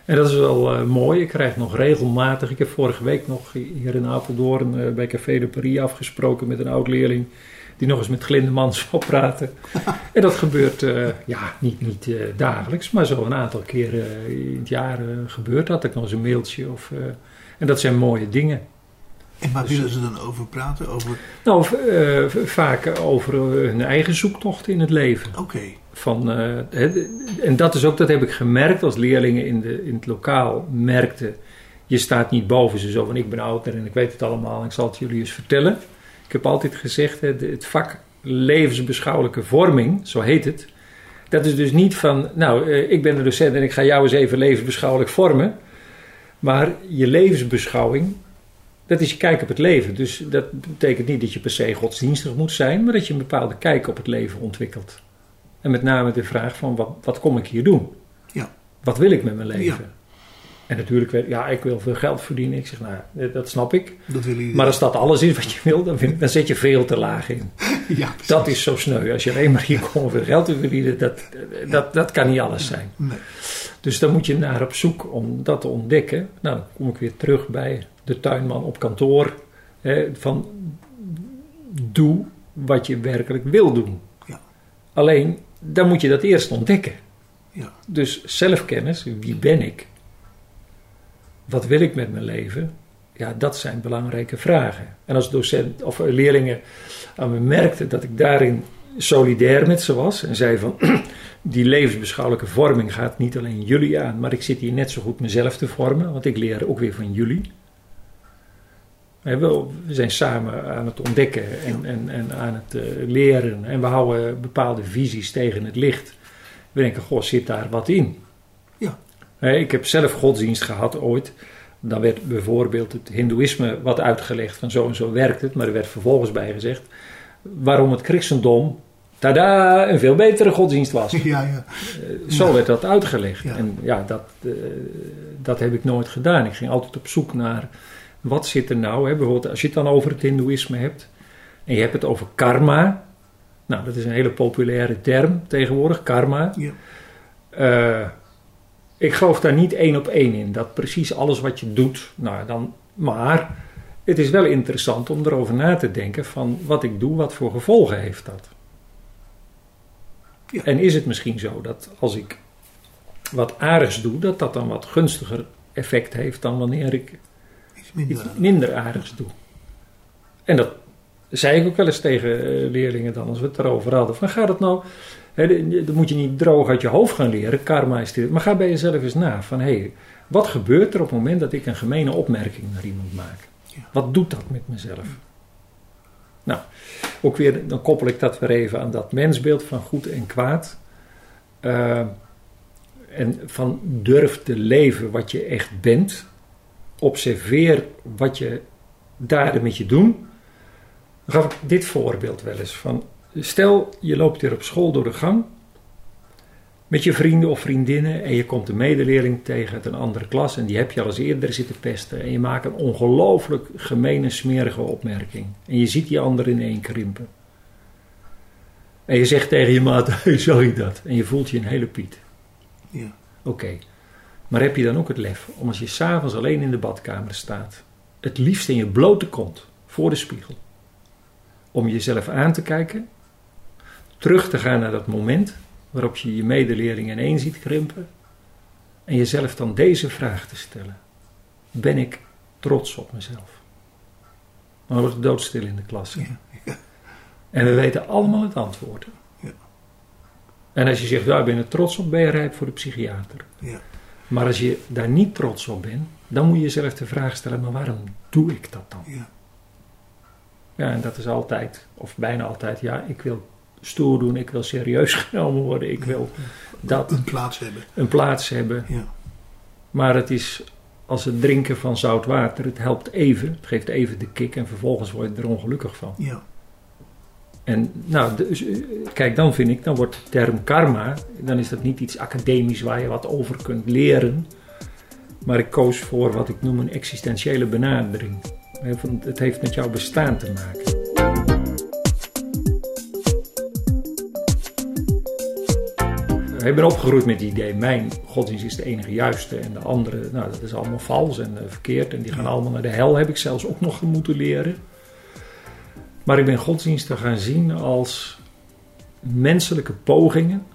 En dat is wel eh, mooi. Ik krijg nog regelmatig. Ik heb vorige week nog hier in Apeldoorn eh, bij Café de Paris afgesproken met een oud leerling. Die nog eens met Glindemans wil praten. en dat gebeurt eh, ja, niet, niet dagelijks, maar zo een aantal keren in het jaar gebeurt dat. Ik nog eens een mailtje. Of, en dat zijn mooie dingen. En waar Dus- willen ze dan over praten? Over, Nou, vaak over hun eigen zoektocht in het leven. oké, Van, eh, en dat is ook, dat heb ik gemerkt als leerlingen in, de, in het lokaal merkten. Je staat niet boven ze zo van ik ben ouder en ik weet het allemaal en ik zal het jullie eens vertellen. Ik heb altijd gezegd, het vak levensbeschouwelijke vorming, zo heet het. Dat is dus niet van, nou eh, ik ben de docent en ik ga jou eens even levensbeschouwelijk vormen. Maar je levensbeschouwing, dat is je kijk op het leven. Dus dat betekent niet dat je per se godsdienstig moet zijn, maar dat je een bepaalde kijk op het leven ontwikkelt. En met name de vraag van wat, wat kom ik hier doen? Ja. Wat wil ik met mijn leven? Ja. En natuurlijk, ja, ik wil veel geld verdienen. Ik zeg, nou, dat snap ik. dat willen jullie. Maar als dat alles is wat je wil, dan, vind ik- dan zet je veel te laag in. ja, precies. Dat is zo sneu. Als je alleen maar hier komt om veel geld te verdienen, dat, dat, dat kan niet alles zijn. Nee. Dus dan moet je naar op zoek om dat te ontdekken. Nou, dan kom ik weer terug bij de tuinman op kantoor. Hè, van doe wat je werkelijk wil doen. Ja. Alleen, dan moet je dat eerst ontdekken. Ja. Dus zelfkennis, wie ben ik? Wat wil ik met mijn leven? Ja, dat zijn belangrijke vragen. En als docent of leerlingen aan me merkten dat ik daarin solidair met ze was en zei van die levensbeschouwelijke vorming gaat niet alleen jullie aan, maar ik zit hier net zo goed mezelf te vormen, want ik leer ook weer van jullie. We zijn samen aan het ontdekken en, en, en aan het eh, leren en we houden bepaalde visies tegen het licht. We denken, goh, zit daar wat in? Ja. Ik heb zelf godsdienst gehad ooit. Dan werd bijvoorbeeld het hindoeïsme wat uitgelegd van zo en zo werkt het. Maar er werd vervolgens bij gezegd waarom het christendom, tada, een veel betere godsdienst was. Ja, ja. Eh, Zo werd dat uitgelegd. Ja. En ja, dat, eh, dat heb ik nooit gedaan. Ik ging altijd op zoek naar wat zit er nou. Hè? Bijvoorbeeld als je het dan over het hindoeïsme hebt. En je hebt het over karma. Nou, dat is een hele populaire term tegenwoordig, karma. Ja. Eh, ik geloof daar niet één op één in. Dat precies alles wat je doet, nou dan, maar het is wel interessant om erover na te denken van wat ik doe, wat voor gevolgen heeft dat. Ja. En is het misschien zo dat als ik wat aardigs doe, dat dat dan wat gunstiger effect heeft dan wanneer ik minder. iets minder aardigs doe. En dat zei ik ook wel eens tegen eh, leerlingen dan, als we het erover hadden. Van ga dat nou, hè, dat moet je niet droog uit je hoofd gaan leren, karma is dit. Maar ga bij jezelf eens na van, hé, hey, wat gebeurt er op het moment dat ik een gemene opmerking naar iemand maak? Ja. Wat doet dat met mezelf? Nou, ook weer, dan koppel ik dat weer even aan dat mensbeeld van goed en kwaad. Eh, en van durf te leven wat je echt bent. Observeer wat je daar met je doen. Dan gaf ik dit voorbeeld wel eens. Van, stel, je loopt hier op school door de gang. Met je vrienden of vriendinnen. En je komt een medeleerling tegen uit een andere klas. En die heb je al eens eerder zitten pesten. En je maakt een ongelooflijk gemene, smerige opmerking. En je ziet die ander in één krimpen. En je zegt tegen je maat, hey, zag je dat? En je voelt je een hele piet. Ja. Oké. Maar heb je dan ook het lef om als je s'avonds alleen in de badkamer staat, het liefst in je blote kont voor de spiegel, om jezelf aan te kijken, terug te gaan naar dat moment waarop je je medeleerling ineen ziet krimpen en jezelf dan deze vraag te stellen: Ben ik trots op mezelf? Dan wordt het doodstil in de klas. Ja. En we weten allemaal het antwoord. Ja. En als je zegt, daar ben je trots op, ben je rijp voor de psychiater. Ja. Maar als je daar niet trots op bent, dan moet je jezelf de vraag stellen, maar waarom doe ik dat dan? Ja. Ja, en dat is altijd, of bijna altijd, ja, ik wil stoer doen, ik wil serieus genomen worden, ik wil dat Een plaats hebben. een plaats hebben. Ja. Maar het is als het drinken van zout water, het helpt even, het geeft even de kick en vervolgens word je er ongelukkig van. Ja. En nou, kijk, dan vind ik, dan wordt de term karma, dan is dat niet iets academisch waar je wat over kunt leren. Maar ik koos voor wat ik noem een existentiële benadering. Het heeft met jouw bestaan te maken. Ik ben opgegroeid met het idee, mijn godsdienst is de enige juiste en de andere, nou dat is allemaal vals en eh, verkeerd en die gaan allemaal naar de hel, heb ik zelfs ook nog moeten leren. Maar ik ben godsdiensten gaan zien als menselijke pogingen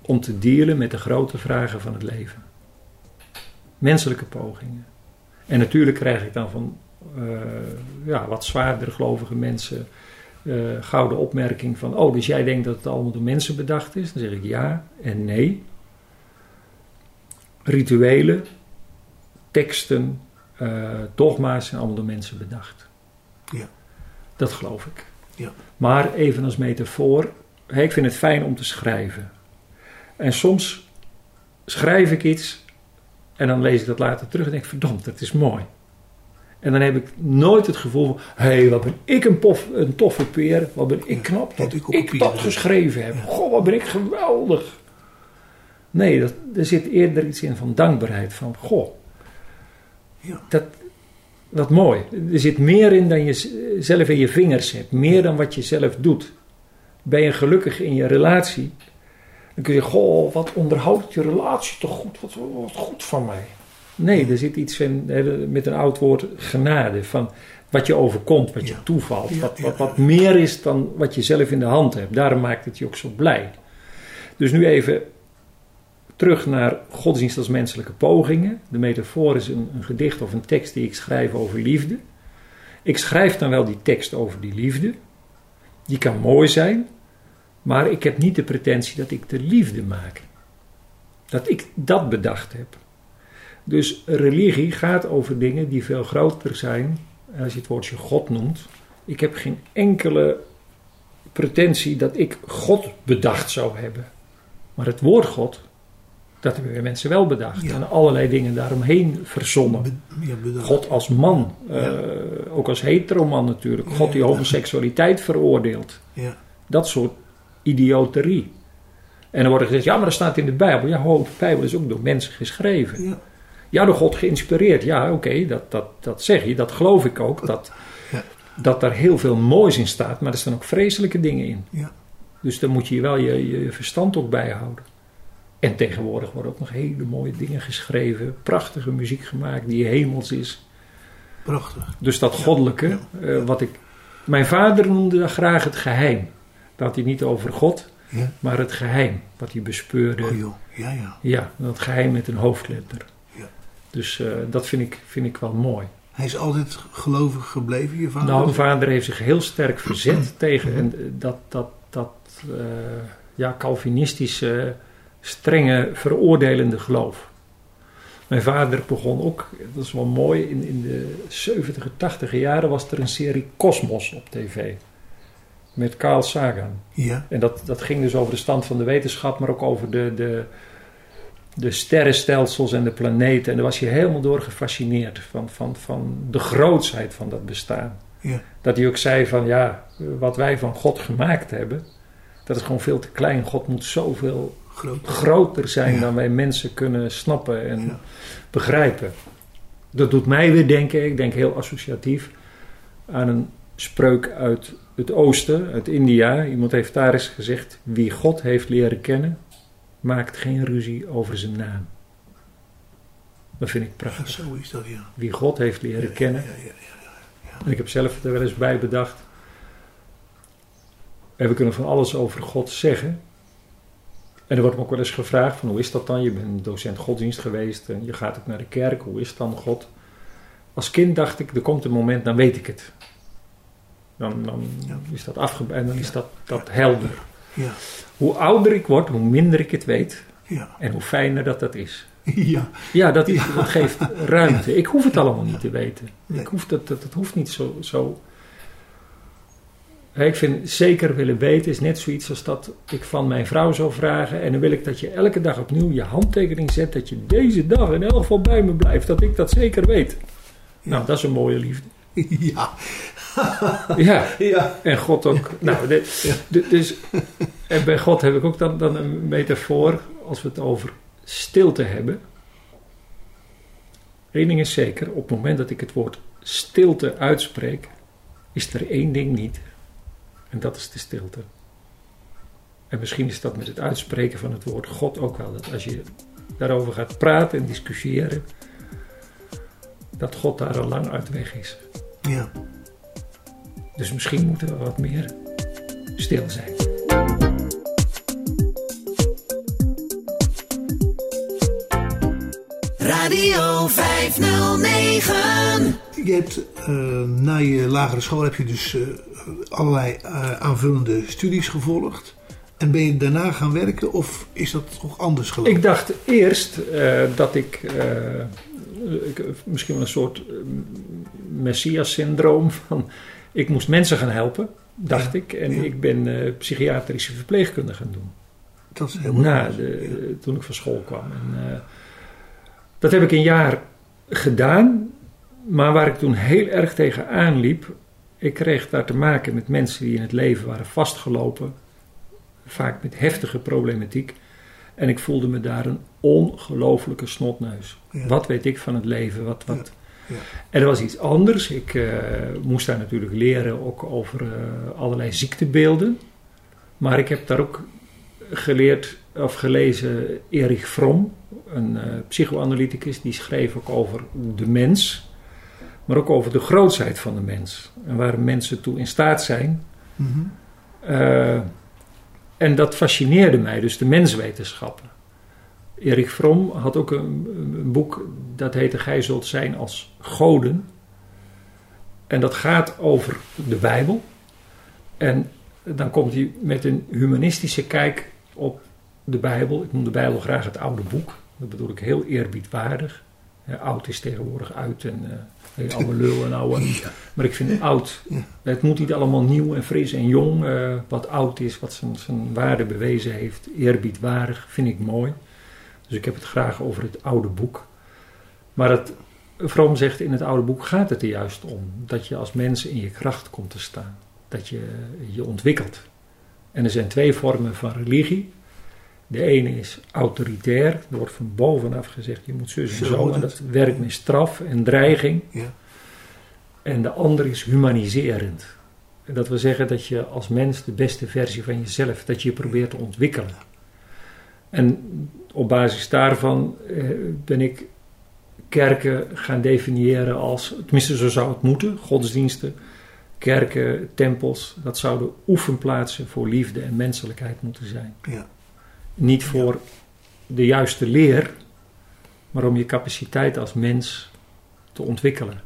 om te dealen met de grote vragen van het leven. Menselijke pogingen. En natuurlijk krijg ik dan van eh, ja, wat zwaarder gelovige mensen eh, gouden opmerking van: Oh, dus jij denkt dat het allemaal door mensen bedacht is? Dan zeg ik ja en nee. Rituelen, teksten, eh, dogma's zijn allemaal door mensen bedacht. Ja. Dat geloof ik. Ja. Maar even als metafoor, ik vind het fijn om te schrijven. En soms schrijf ik iets en dan lees ik dat later terug en denk ik, verdomd, dat is mooi. En dan heb ik nooit het gevoel van, hé, hey, wat ben ik een, pof, een toffe peer, wat ben ik knap dat ik op ik dat geschreven heb. Goh, wat ben ik geweldig. Nee, dat, er zit eerder iets in van dankbaarheid, van goh, Ja. dat, wat mooi. Er zit meer in dan je zelf in je vingers hebt. Meer dan wat je zelf doet. Ben je gelukkig in je relatie? Dan kun je, goh, wat onderhoudt je relatie toch goed? Wat, wat goed van mij. Nee, er zit iets in, met een oud woord, genade. Van wat je overkomt, wat je Ja. toevalt. Ja, wat, wat, meer is dan wat je zelf in de hand hebt. Daarom maakt het je ook zo blij. Dus nu even terug naar godsdienst als menselijke pogingen. De metafoor is een, een gedicht of een tekst die ik schrijf over liefde. Ik schrijf dan wel die tekst over die liefde. Die kan mooi zijn, maar ik heb niet de pretentie dat ik de liefde maak. Dat ik dat bedacht heb. Dus religie gaat over dingen die veel groter zijn. Als je het woordje God noemt. Ik heb geen enkele pretentie dat ik God bedacht zou hebben. Maar het woord God, dat hebben we mensen wel bedacht. Ja. En allerlei dingen daaromheen verzonnen. Ja. God als man, Ja. eh, ook als heteroman natuurlijk. God die homoseksualiteit veroordeelt. Ja. Dat soort idioterie. En dan wordt er gezegd, ja, maar dat staat in de Bijbel. Ja, ho, de Bijbel is ook door mensen geschreven. Ja. Ja, door God geïnspireerd. Ja, oké, dat, dat, dat zeg je. Dat geloof ik ook. Dat, Ja. dat daar heel veel moois in staat. Maar er staan ook vreselijke dingen in. Ja. Dus dan moet je wel je, je verstand ook bijhouden. En tegenwoordig worden ook nog hele mooie dingen geschreven. Prachtige muziek gemaakt die hemels is. Prachtig. Dus dat goddelijke, ja, eh, wat ik... Mijn vader noemde dat graag het geheim. Dat had hij niet over God, maar het geheim. Wat hij bespeurde. Oh joh, ja ja. Ja, dat geheim met een hoofdletter. Ja. Dus eh, dat vind ik, vind ik wel mooi. Hij is altijd gelovig gebleven, je vader? Nou, mijn vader heeft zich heel sterk verzet tegen en, eh, dat, dat, dat ja, Calvinistische, strenge, veroordelende geloof. Mijn vader begon ook, dat is wel mooi, in, in de 70 80 jaren was er een serie Cosmos op tv. Met Carl Sagan. Ja, En dat, dat ging dus over de stand van de wetenschap, maar ook over de, de, de sterrenstelsels en de planeten. En daar was je helemaal door gefascineerd van, van, van de grootsheid van dat bestaan. ja. Dat hij ook zei van ja, wat wij van God gemaakt hebben, dat is gewoon veel te klein. God moet zoveel Groter zijn Ja. dan wij mensen kunnen snappen en Ja. begrijpen. Dat doet mij weer denken, ik denk heel associatief, aan een spreuk uit het oosten, uit India. Iemand heeft daar eens gezegd, wie God heeft leren kennen, maakt geen ruzie over zijn naam. Dat vind ik Ja, prachtig. zo is dat, ja. Wie God heeft leren Ja, kennen. Ja, ja, ja. En ik heb zelf er wel eens bij bedacht. En we kunnen van alles over God zeggen. En er wordt me ook wel eens gevraagd van hoe is dat dan? Je bent docent godsdienst geweest en je gaat ook naar de kerk. Hoe is dan God? Als kind dacht ik, er komt een moment, dan weet ik het. Dan, dan Ja. is dat afge en dan is dat, dat helder. Ja, Hoe ouder ik word, hoe minder ik het weet. ja. En hoe fijner dat dat is. Ja, Ja, dat, is, dat geeft ruimte. Ik hoef het allemaal niet te weten. Nee. Ik hoef dat, dat, dat hoeft niet zo, zo. Ik vind zeker willen weten is net zoiets als dat ik van mijn vrouw zou vragen. En dan wil ik dat je elke dag opnieuw je handtekening zet. Dat je deze dag in elk geval bij me blijft. Dat ik dat zeker weet. Ja. Nou, dat is een mooie liefde. ja, Ja, ja. en God ook. Nou, de- de- dus, en bij God heb ik ook dan, dan een metafoor. Als we het over stilte hebben. Eén ding is zeker. Op het moment dat ik het woord stilte uitspreek. Is er één ding niet. En dat is de stilte. En misschien is dat met het uitspreken van het woord God ook wel. Dat als je daarover gaat praten en discussiëren. Dat God daar al lang uit weg is. ja. Dus misschien moeten we wat meer stil zijn. Radio 509. Je hebt eh, na je lagere school heb je dus eh, allerlei eh, aanvullende studies gevolgd. En ben je daarna gaan werken of is dat toch anders gelopen? Ik dacht eerst eh, dat ik, eh, ik- misschien wel een soort messias-syndroom van ik moest mensen gaan helpen, dacht Ja, ik. En ja. ik ben psychiatrische verpleegkunde gaan doen. dat is helemaal Na toen ik van school kwam. En, dat heb ik een jaar gedaan, maar waar ik toen heel erg tegen aanliep, ik kreeg daar te maken met mensen die in het leven waren vastgelopen, vaak met heftige problematiek. En ik voelde me daar een ongelofelijke snotneus. Ja. Wat weet ik van het leven? Wat, wat... Ja, ja. En er was iets anders. Ik eh, moest daar natuurlijk leren ook over eh, allerlei ziektebeelden. Maar ik heb daar ook geleerd of gelezen Erich Fromm, een eh, psychoanalyticus, die schreef ook over de mens, maar ook over de grootsheid van de mens en waar mensen toe in staat zijn. Mhm. Eh, en dat fascineerde mij, dus de menswetenschappen. Erich Fromm had ook een, een boek dat heette Gij zult zijn als goden. En dat gaat over de Bijbel. En dan komt hij met een humanistische kijk op de Bijbel. Ik noem de Bijbel graag het oude boek. Dat bedoel ik heel eerbiedwaardig. Ja, oud is tegenwoordig uit en eh hey, oude lul en oude. Maar ik vind oud. Ja. Het moet niet allemaal nieuw en fris en jong. eh, wat oud is, wat zijn, zijn waarde bewezen heeft. Eerbiedwaardig vind ik mooi. Dus ik heb het graag over het oude boek. Maar het, Vroom zegt in het oude boek gaat het er juist om. Dat je als mens in je kracht komt te staan. Dat je je ontwikkelt. En er zijn twee vormen van religie. De ene is autoritair. Er wordt van bovenaf gezegd, je moet zus en Zo En dat werkt met straf en dreiging. Ja. En de andere is humaniserend. En dat wil zeggen dat je als mens de beste versie van jezelf, dat je je probeert te ontwikkelen. En op basis daarvan eh, ben ik kerken gaan definiëren als, tenminste zo zou het moeten, godsdiensten, kerken, tempels, dat zouden oefenplaatsen voor liefde en menselijkheid moeten zijn. Ja. Niet voor de juiste leer, maar om je capaciteit als mens te ontwikkelen.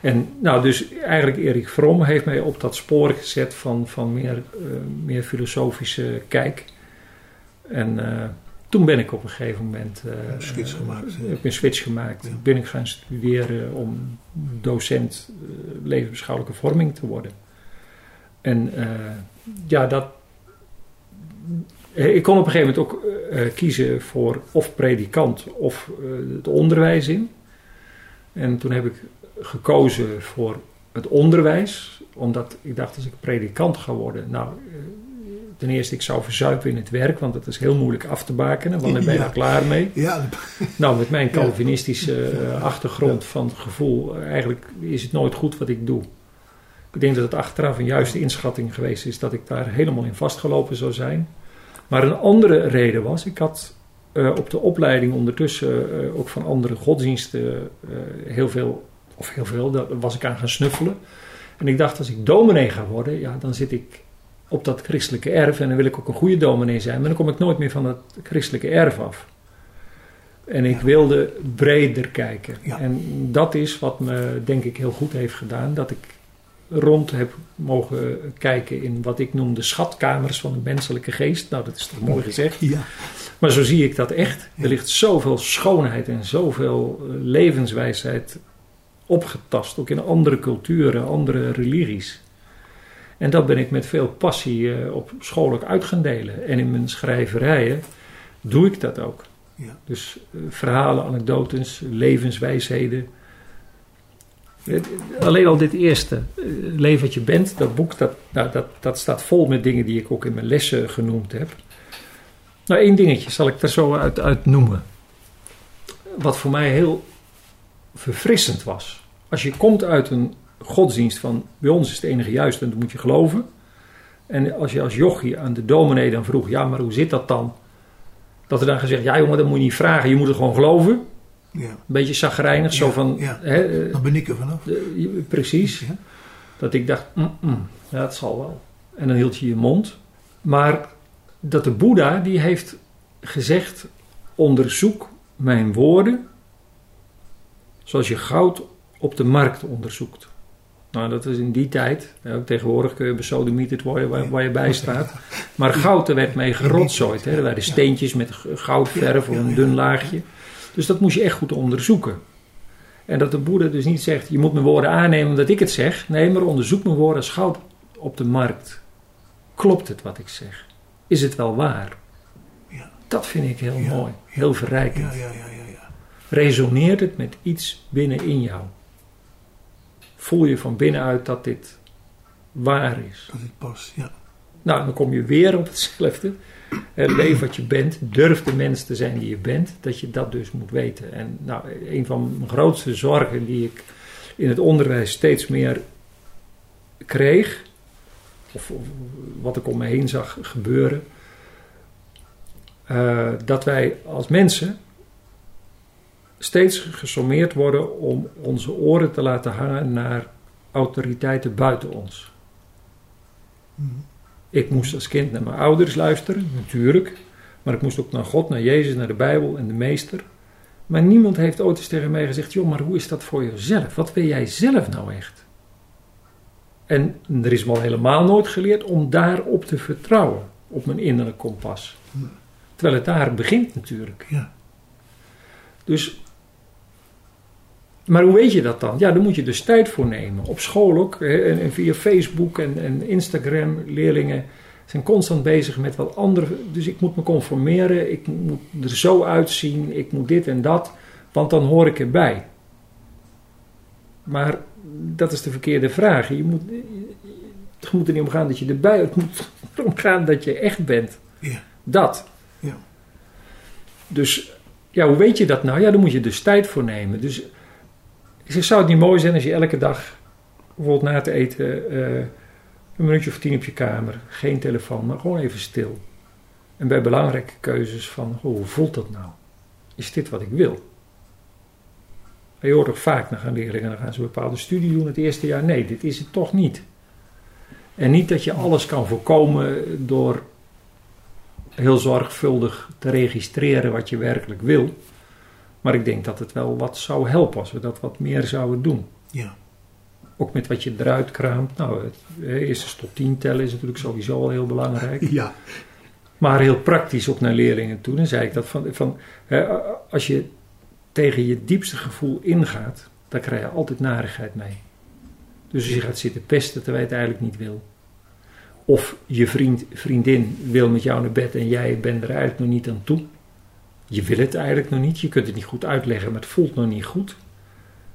En nou, dus eigenlijk Erik Fromm heeft mij op dat spoor gezet van, van meer, eh, meer filosofische kijk. En eh, toen ben ik op een gegeven moment... eh, Een switch gemaakt, heb een switch gemaakt. Ja. Ben ik gaan studeren om docent levensbeschouwelijke vorming te worden. En ja, dat... eh, Ik kon op een gegeven moment ook eh, kiezen voor of predikant of eh, het onderwijs in. En toen heb ik gekozen voor het onderwijs, omdat ik dacht als ik predikant ga worden, nou, eh, ten eerste ik zou verzuipen in het werk, want dat is heel moeilijk af te bakenen, want dan ben je Ja. er klaar mee. Ja, Nou, met mijn Calvinistische eh, achtergrond van gevoel, eh, eigenlijk is het nooit goed wat ik doe. Ik denk dat het achteraf een juiste inschatting geweest is dat ik daar helemaal in vastgelopen zou zijn. Maar een andere reden was, ik had eh, op de opleiding ondertussen eh, ook van andere godsdiensten eh, heel veel, of heel veel, daar was ik aan gaan snuffelen. En ik dacht, als ik dominee ga worden, ja, dan zit ik op dat christelijke erf en dan wil ik ook een goede dominee zijn, maar dan kom ik nooit meer van dat christelijke erf af. En ik Ja. wilde breder kijken. Ja. En dat is wat me denk ik heel goed heeft gedaan. Dat ik rond heb mogen kijken in wat ik noem de schatkamers van de menselijke geest. Nou, dat is toch mooi gezegd. ja, Maar zo zie ik dat echt. Er ligt zoveel schoonheid en zoveel eh, levenswijsheid opgetast. Ook in andere culturen, andere religies. En dat ben ik met veel passie eh, op school ook uit gaan delen. En in mijn schrijverijen doe ik dat ook. Ja. Dus eh, verhalen, anekdotes, levenswijsheden. Eh, Alleen al dit eerste, eh, wat je bent, dat boek, dat, nou, dat, dat staat vol met dingen die ik ook in mijn lessen genoemd heb. Nou, één dingetje zal ik er zo uit, uit noemen. Wat voor mij heel verfrissend was. Als je komt uit een godsdienst van bij ons is het enige juist en dat moet je geloven. En als je als jochie aan de dominee dan vroeg, ja, maar hoe zit dat dan? Dat er dan gezegd, ja jongen, dat moet je niet vragen, je moet het gewoon geloven. Ja. Een beetje chagrijnig, zo van, hè, eh, Dan ben ik er vanaf. de- precies. Dat ik dacht, mm, mm, ja, het zal wel. En dan hield je je mond. Maar dat de Boeddha, die heeft gezegd, onderzoek mijn woorden zoals je goud op de markt onderzoekt. Nou, dat is in die tijd. Ja, ook tegenwoordig kun je besodemieterd worden waar, waar je bij staat. Maar goud, er werd mee gerotzooid. Hè. Er werden steentjes met goudverf of een dun laagje. Dus dat moest je echt goed onderzoeken. En dat de Boeddha dus niet zegt, je moet mijn woorden aannemen omdat ik het zeg. Nee, maar onderzoek mijn woorden als goud op de markt. Klopt het wat ik zeg? Is het wel waar? Ja. Dat vind ik heel Ja. mooi, heel verrijkend. Ja, ja, ja, ja, ja. Resoneert het met iets binnenin jou? Voel je van binnenuit dat dit waar is? Dat het past, ja. Nou, dan kom je weer op hetzelfde. Eh, Leef wat je bent. Durf de mens te zijn die je bent. Dat je dat dus moet weten. En nou, een van mijn grootste zorgen die ik in het onderwijs steeds meer kreeg. Of, wat ik om me heen zag gebeuren. eh, dat wij als mensen steeds gesommeerd worden om onze oren te laten hangen naar autoriteiten buiten ons. Mhm. Ik moest als kind naar mijn ouders luisteren, natuurlijk. Maar ik moest ook naar God, naar Jezus, naar de Bijbel en de Meester. Maar niemand heeft ooit eens tegen mij gezegd: joh, maar hoe is dat voor jezelf? Wat wil jij zelf nou echt? En er is me al helemaal nooit geleerd om daarop te vertrouwen, op mijn innerlijk kompas. Terwijl het daar begint natuurlijk. Ja. Dus, maar hoe weet je dat dan? Ja, daar moet je dus tijd voor nemen. Op school ook, en, en via Facebook en, en Instagram, leerlingen zijn constant bezig met wat andere. Dus ik moet me conformeren, ik moet er zo uitzien, ik moet dit en dat, want dan hoor ik erbij. Maar dat is de verkeerde vraag. Je moet, het moet er niet om gaan dat je erbij, het moet erom gaan dat je echt bent. Ja. Dat. Ja. Dus ja, hoe weet je dat nou? Ja, daar moet je dus tijd voor nemen. Dus ik zou het niet mooi zijn als je elke dag, bijvoorbeeld na het eten, eh, een minuutje of tien op je kamer, geen telefoon, maar gewoon even stil. En bij belangrijke keuzes van, hoe voelt dat nou? Is dit wat ik wil? Je hoort toch vaak, dan gaan leerlingen, dan gaan ze een bepaalde studie doen het eerste jaar. Nee, dit is het toch niet. En niet dat je alles kan voorkomen door heel zorgvuldig te registreren wat je werkelijk wil. Maar ik denk dat het wel wat zou helpen als we dat wat meer zouden doen. Ja. Ook met wat je eruit kraamt. Nou, het eh, eerst tot tien tellen is natuurlijk sowieso al heel belangrijk. Ja. Maar heel praktisch ook naar leerlingen toe. Dan zei ik dat van, van hè, als je tegen je diepste gevoel ingaat, dan krijg je altijd narigheid mee. Dus als je gaat zitten pesten terwijl je het eigenlijk niet wil. Of je vriend, vriendin wil met jou naar bed en jij bent er eigenlijk nog niet aan toe. Je wil het eigenlijk nog niet, je kunt het niet goed uitleggen, maar het voelt nog niet goed.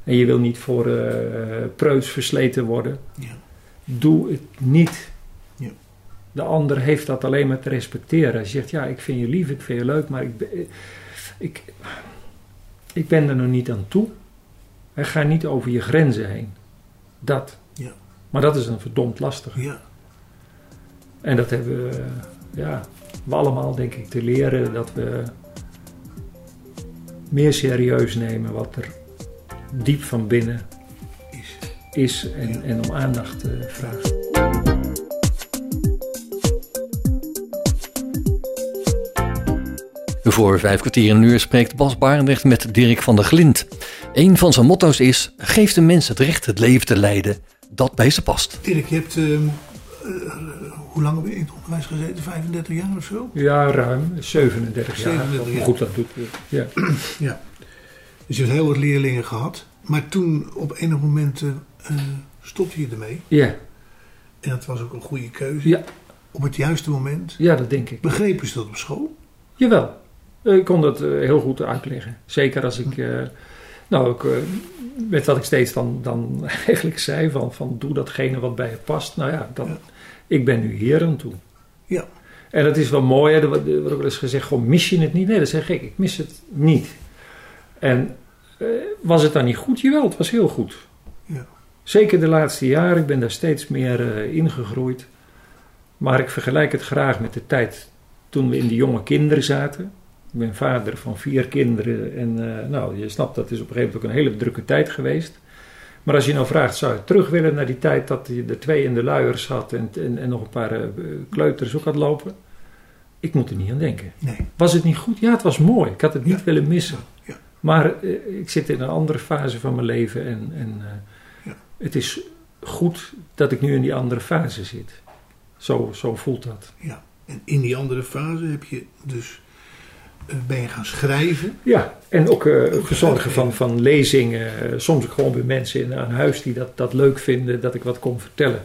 En je wil niet voor uh, preuts versleten worden. Ja. Doe het niet. Ja. De ander heeft dat alleen maar te respecteren. Hij zegt, ja, ik vind je lief, ik vind je leuk, maar ik, ben- ik, ik ben er nog niet aan toe. En ga niet over je grenzen heen. Dat. Ja. Maar dat is een verdomd lastig. Ja. En dat hebben we, ja, we allemaal denk ik te leren dat we meer serieus nemen wat er diep van binnen Is. is en, Ja. en om aandacht eh, vraagt. Voor vijf kwartier een uur spreekt Bas Barendrecht met Dirk van der Glint. Een van zijn motto's is: geef de mensen het recht het leven te leiden dat bij ze past. Dirk, je hebt, ehm, eh, hoe lang heb je in het onderwijs gezeten? 35 jaar of zo? Ja, ruim 37 jaar. 37 jaar. Goed, dat doet ja. Ja. Dus je hebt heel wat leerlingen gehad. Maar toen op enig moment eh, eh, stopte je ermee. Ja, En dat was ook een goede keuze. ja, Op het juiste moment. ja, dat denk ik. Begrepen ze dat op school? Jawel, ik kon dat eh, heel goed uitleggen. Zeker als ik, eh, nou, ook, eh, met wat ik steeds dan, dan eigenlijk zei: van, van doe datgene wat bij je past. Nou ja, dan, Ja. ik ben nu hier aan toe. Ja. En dat is wel mooi, hè? wordt wordt ook wel eens gezegd: gewoon mis je het niet? Nee, dat zeg ik, ik mis het niet. En eh, was het dan niet goed? Jawel, het was heel goed. Ja. Zeker de laatste jaren, ik ben daar steeds meer eh, ingegroeid. Maar ik vergelijk het graag met de tijd toen we in de jonge kinderen zaten. Ik ben vader van vier kinderen en eh, nou, je snapt dat is op een gegeven moment ook een hele drukke tijd geweest. Maar als je nou vraagt, zou je terug willen naar die tijd dat je er twee in de luiers had en, en, en nog een paar eh, kleuters ook had lopen? Ik moet er niet aan denken. Nee. Was het niet goed? Ja, het was mooi. Ik had het niet Ja. willen missen. Ja. Maar eh, ik zit in een andere fase van mijn leven en, en Ja. het is goed dat ik nu in die andere fase zit. Zo, zo voelt dat. Ja. En in die andere fase heb je dus, ben je gaan schrijven. Ja, en ook eh, verzorgen van, van lezingen. eh, soms ook gewoon bij mensen in, aan huis die dat, dat leuk vinden dat ik wat kon vertellen.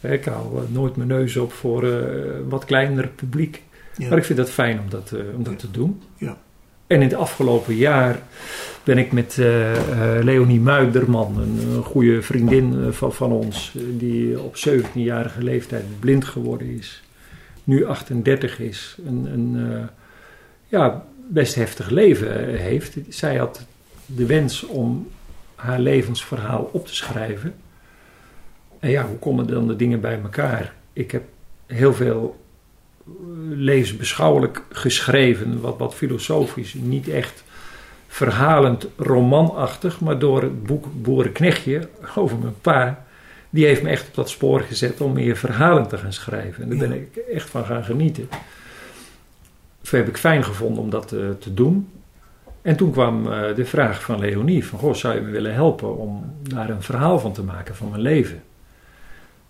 Eh, Ik hou eh, nooit mijn neus op voor eh, een wat kleiner publiek. Ja. Maar ik vind dat fijn om dat, eh, om dat te doen. Ja. En in het afgelopen jaar ben ik met eh, eh, Leonie Muiderman, een, goede vriendin eh, van, van ons, eh, die op 17-jarige leeftijd blind geworden is, nu 38 is, een, een eh, ja, best heftig leven eh, heeft. Zij had de wens om haar levensverhaal op te schrijven. En ja, hoe komen dan de dingen bij elkaar? Ik heb heel veel eh, levensbeschouwelijk geschreven, wat, wat filosofisch, niet echt verhalend romanachtig, maar door het boek Boerenknechtje over mijn pa, die heeft me echt op dat spoor gezet om meer verhalen te gaan schrijven. En daar ben ik echt van gaan genieten. Dat heb ik fijn gevonden om dat eh, te doen. En toen kwam eh, de vraag van Leonie: van, goh, zou je me willen helpen om daar een verhaal van te maken van mijn leven?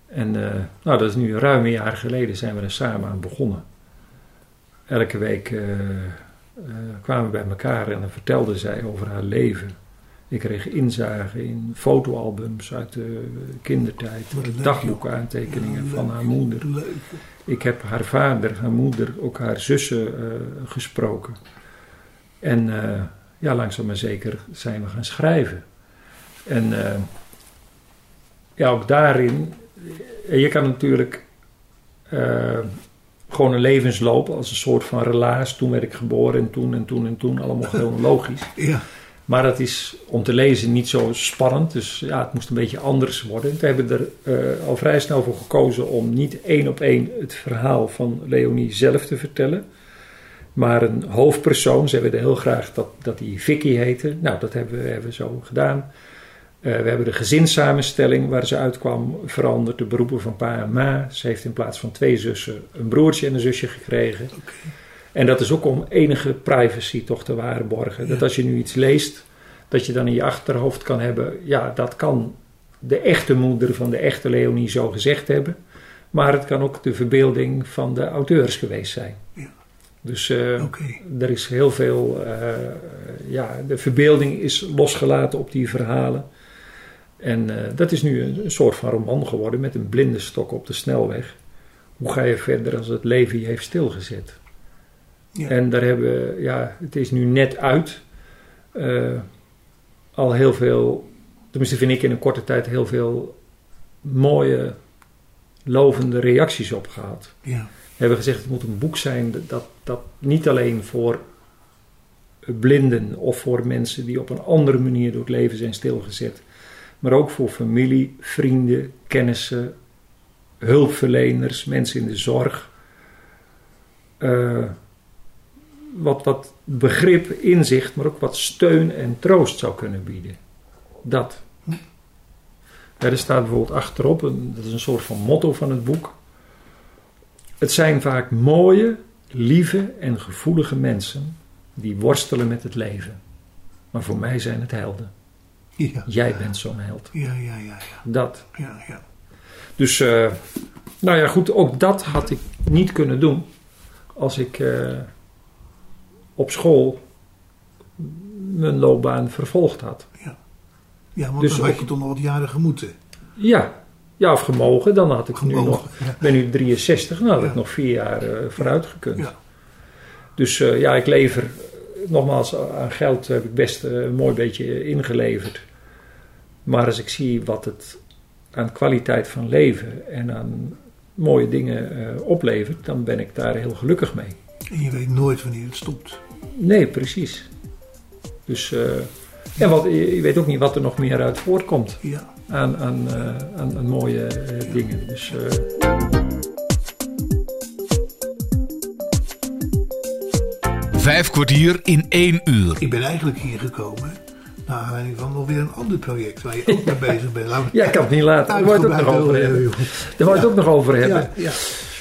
En eh, nou, dat is nu ruim een jaar geleden zijn we er samen aan begonnen. Elke week kwamen we bij elkaar en dan vertelde zij over haar leven. Ik kreeg inzage in fotoalbums uit de kindertijd, dagboeken, aantekeningen van haar moeder. Leuk. Ik heb haar vader, haar moeder, ook haar zussen eh, gesproken. En eh, ja, langzaam maar zeker zijn we gaan schrijven. En eh, ja, ook daarin, je kan natuurlijk gewoon een levensloop als een soort van relaas. Toen werd ik geboren en toen en toen en toen, allemaal chronologisch. Ja. Maar dat is om te lezen niet zo spannend. Dus ja, het moest een beetje anders worden. We hebben er eh, al vrij snel voor gekozen om niet één op één het verhaal van Leonie zelf te vertellen. Maar een hoofdpersoon. Ze wilden heel graag dat, dat die Vicky heette. Nou, dat hebben we, hebben zo gedaan. Eh, we hebben de gezinssamenstelling waar ze uitkwam veranderd. De beroepen van pa en ma. Ze heeft in plaats van twee zussen een broertje en een zusje gekregen. En dat is ook om enige privacy toch te waarborgen. Dat als je nu iets leest, dat je dan in je achterhoofd kan hebben... ja, dat kan de echte moeder van de echte Leonie zo gezegd hebben. Maar het kan ook de verbeelding van de auteurs geweest zijn. Ja. Dus uh, er is heel veel... Uh, ja, de verbeelding is losgelaten op die verhalen. En uh, dat is nu een, een, soort van roman geworden met een blinde stok op de snelweg. Hoe ga je verder als het leven je heeft stilgezet? Ja. En daar hebben ja, het is nu net uit. Uh, al heel veel, tenminste vind ik in een korte tijd heel veel mooie, lovende reacties op gehad. Ja. We hebben gezegd het moet een boek zijn dat, dat niet alleen voor blinden of voor mensen die op een andere manier door het leven zijn stilgezet, maar ook voor familie, vrienden, kennissen, hulpverleners, mensen in de zorg. Uh, wat, wat begrip, inzicht, maar ook wat steun en troost zou kunnen bieden. Dat. Ja, er staat bijvoorbeeld achterop, een, dat is een soort van motto van het boek. Het zijn vaak mooie, lieve en gevoelige mensen die worstelen met het leven. Maar voor mij zijn het helden. Ja. Jij bent zo'n held. Ja, ja, ja. ja. Dat. Ja, ja. Dus, uh, nou ja, goed, ook dat had ik niet kunnen doen als ik uh, op school mijn loopbaan vervolgd had. Ja, ja want Dus dan had je toch nog wat jaren gemoeten. Ja, ja of gemogen, dan had ik nu nog, ja. ben nu 63, dan had Ja. ik nog vier jaar uh, vooruit gekund. Ja. Dus uh, ja, ik lever, nogmaals, aan geld heb ik best uh, een mooi beetje ingeleverd. Maar als ik zie wat het aan kwaliteit van leven en aan mooie dingen oplevert, dan ben ik daar heel gelukkig mee. En je weet nooit wanneer het stopt. Nee, precies. Dus, uh, en wat, je, je weet ook niet wat er nog meer uit voortkomt Ja. aan, aan, uh, aan, aan mooie uh, dingen. Dus, Vijf kwartier in één uur. Ik ben eigenlijk hier gekomen naar aanleiding van alweer een ander project waar je ook mee bezig bent. Ja, ik kan het niet laten. Daar wou je het ook nog over hebben. Daar wou je het ook nog over hebben. Ja,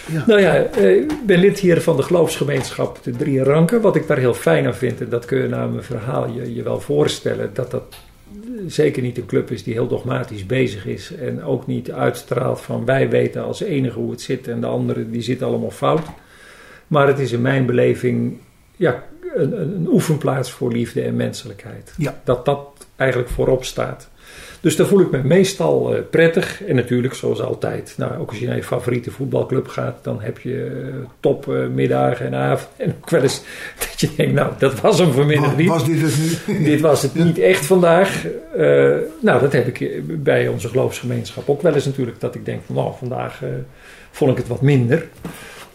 ja. Nou ja, ik ben lid hier van de geloofsgemeenschap De Drie Ranken. Wat ik daar heel fijn aan vind, en dat kun je na mijn verhaal je, je wel voorstellen, dat dat zeker niet een club is die heel dogmatisch bezig is. En ook niet uitstraalt van wij weten als enige hoe het zit en de anderen die zitten allemaal fout. Maar het is in mijn beleving ja, een, een oefenplaats voor liefde en menselijkheid. Ja. Dat dat eigenlijk voorop staat. Dus daar voel ik me meestal uh, prettig. En natuurlijk, zoals altijd, nou, ook als je naar je favoriete voetbalclub gaat, dan heb je uh, topmiddagen uh, en avonden. En ook wel eens dat je denkt, nou, dat was hem vanmiddag niet. Was dit het dit was het niet echt vandaag. Uh, nou, dat heb ik bij onze geloofsgemeenschap ook wel eens natuurlijk. Dat ik denk, van, nou, vandaag vond ik het wat minder.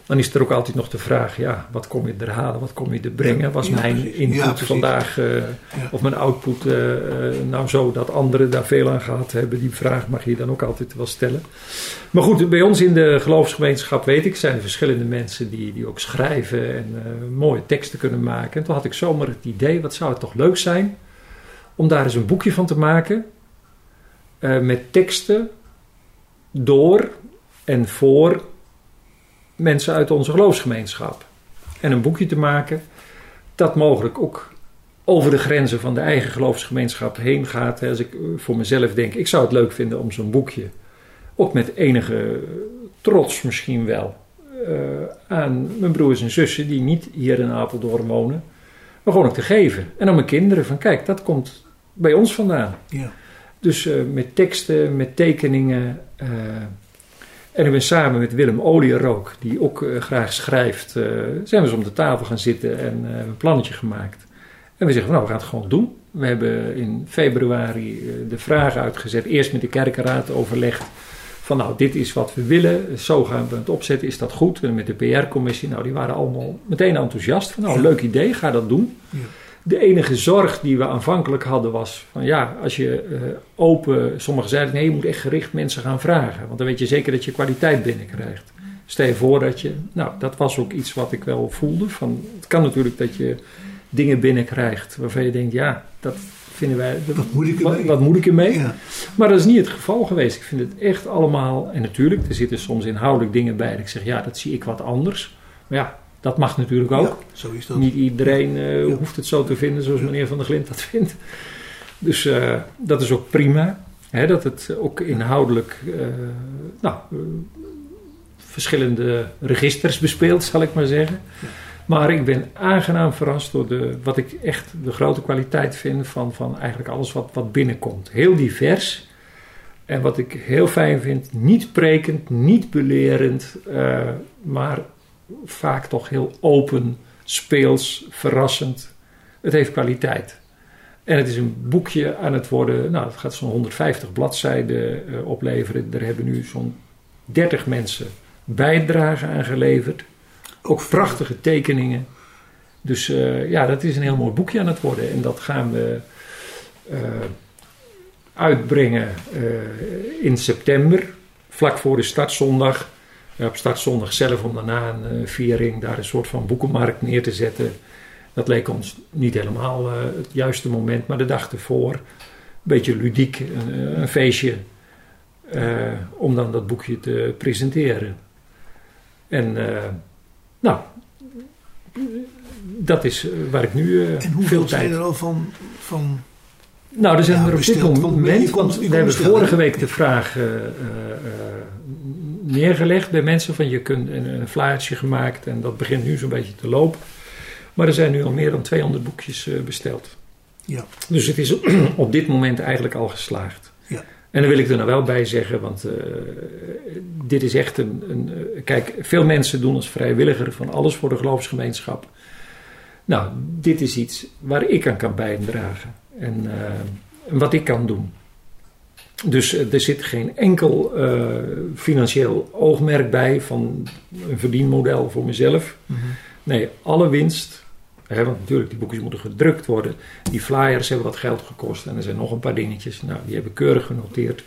Dan is er ook altijd nog de vraag, ja, wat kom je er halen, wat kom je er brengen? Was Ja, mijn precies. input Ja, vandaag, uh, Ja. of mijn output, uh, nou zo dat anderen daar veel aan gehad hebben? Die vraag mag je dan ook altijd wel stellen. Maar goed, bij ons in de geloofsgemeenschap weet ik, zijn er verschillende mensen die, die ook schrijven en uh, mooie teksten kunnen maken. En toen had ik zomaar het idee, wat zou het toch leuk zijn om daar eens een boekje van te maken met teksten door en voor mensen uit onze geloofsgemeenschap. En een boekje te maken dat mogelijk ook over de grenzen van de eigen geloofsgemeenschap heen gaat. Als ik voor mezelf denk, ik zou het leuk vinden om zo'n boekje, ook met enige trots misschien wel, uh, aan mijn broers en zussen die niet hier in Apeldoorn wonen, maar gewoon ook te geven. En aan mijn kinderen van kijk, dat komt bij ons vandaan. Ja. Dus uh, met teksten, met tekeningen. Uh, en ik ben samen met Willem Olierook, die ook uh, graag schrijft, uh, zijn we eens om de tafel gaan zitten en uh, een plannetje gemaakt. En we zeggen, nou, we gaan het gewoon doen. We hebben in februari de vragen uitgezet. Eerst met de kerkenraad overlegd van, nou, dit is wat we willen. Zo gaan we het opzetten. Is dat goed? En met de PR-commissie, nou, die waren allemaal meteen enthousiast. Van, nou, leuk idee, ga dat doen. Ja. De enige zorg die we aanvankelijk hadden was van ja, als je eh, open, sommigen zeiden nee, je moet echt gericht mensen gaan vragen, want dan weet je zeker dat je kwaliteit binnenkrijgt. Stel je voor dat je, nou dat was ook iets wat ik wel voelde, van het kan natuurlijk dat je dingen binnenkrijgt waarvan je denkt ja, dat vinden wij, Wat moet ik wat, ermee? wat moet ik ermee? Ja. Maar dat is niet het geval geweest. Ik vind het echt allemaal, en natuurlijk, er zitten soms inhoudelijk dingen bij dat ik zeg ja, dat zie ik wat anders. Maar ja, dat mag natuurlijk ook. Ja, zo is dat. Niet iedereen eh, hoeft het zo te vinden zoals meneer Van der Glint dat vindt. Dus eh, dat is ook prima. Hè, dat het ook inhoudelijk eh, nou, verschillende registers bespeelt, zal ik maar zeggen. Maar ik ben aangenaam verrast door de, wat ik echt de grote kwaliteit vind van, van eigenlijk alles wat, wat binnenkomt. Heel divers. En wat ik heel fijn vind, niet prekend, niet belerend, maar vaak toch heel open, speels, verrassend. Het heeft kwaliteit. En het is een boekje aan het worden, nou, het gaat zo'n 150 bladzijden eh, opleveren. Er hebben nu zo'n 30 mensen bijdrage aan geleverd. Ook prachtige tekeningen. Dus eh, ja, dat is een heel mooi boekje aan het worden. En dat gaan we eh, uitbrengen in september, vlak voor de startzondag. Op startzondag zelf om daarna een eh, viering, daar een soort van boekenmarkt neer te zetten. Dat leek ons niet helemaal eh, het juiste moment, maar de dag ervoor, een beetje ludiek, een, eh, een feestje, om dan dat boekje te presenteren. En nou, dat is waar ik nu eh, En veel hoeveel tijd zijn er al van, van nou, er zijn Ja, er op dit moment, want we hebben vorige week de vraag neergelegd bij mensen van je kunt een, flyertje gemaakt en dat begint nu zo'n beetje te lopen. Maar er zijn nu al meer dan 200 boekjes eh, besteld. Ja. Dus het is op dit moment eigenlijk al geslaagd. Ja. En dan wil ik er nou wel bij zeggen, want eh, dit is echt een, een. eh, Kijk, veel mensen doen als vrijwilliger van alles voor de geloofsgemeenschap. Nou, dit is iets waar ik aan kan bijdragen. En wat ik kan doen. Dus eh, er zit geen enkel eh, financieel oogmerk bij van een verdienmodel voor mezelf. Mhm. Nee, alle winst. Hè, want natuurlijk, die boekjes moeten gedrukt worden. Die flyers hebben wat geld gekost. En er zijn nog een paar dingetjes. Nou, die hebben keurig genoteerd.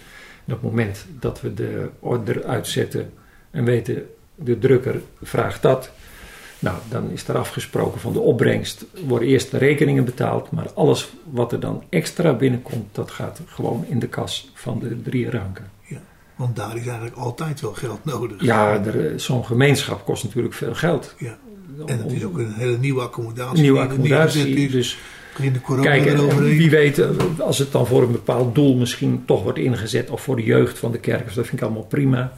En op het moment dat we de order uitzetten en weten, de drukker vraagt dat. Nou, dan is er afgesproken van de opbrengst. Worden eerst de rekeningen betaald. Maar alles wat er dan extra binnenkomt, dat gaat gewoon in de kas van de drie ranken. Want daar is eigenlijk altijd wel geld nodig. Ja, er- zo'n gemeenschap kost natuurlijk veel geld. Ja. En het is ook een hele nieuwe accommodatie. nieuwe accommodatie. Dus Begin de corona Kijk, eroverheen. wie weet, eh, als het dan voor een bepaald doel misschien toch wordt ingezet, of voor de jeugd van de kerkers, dat vind ik allemaal prima.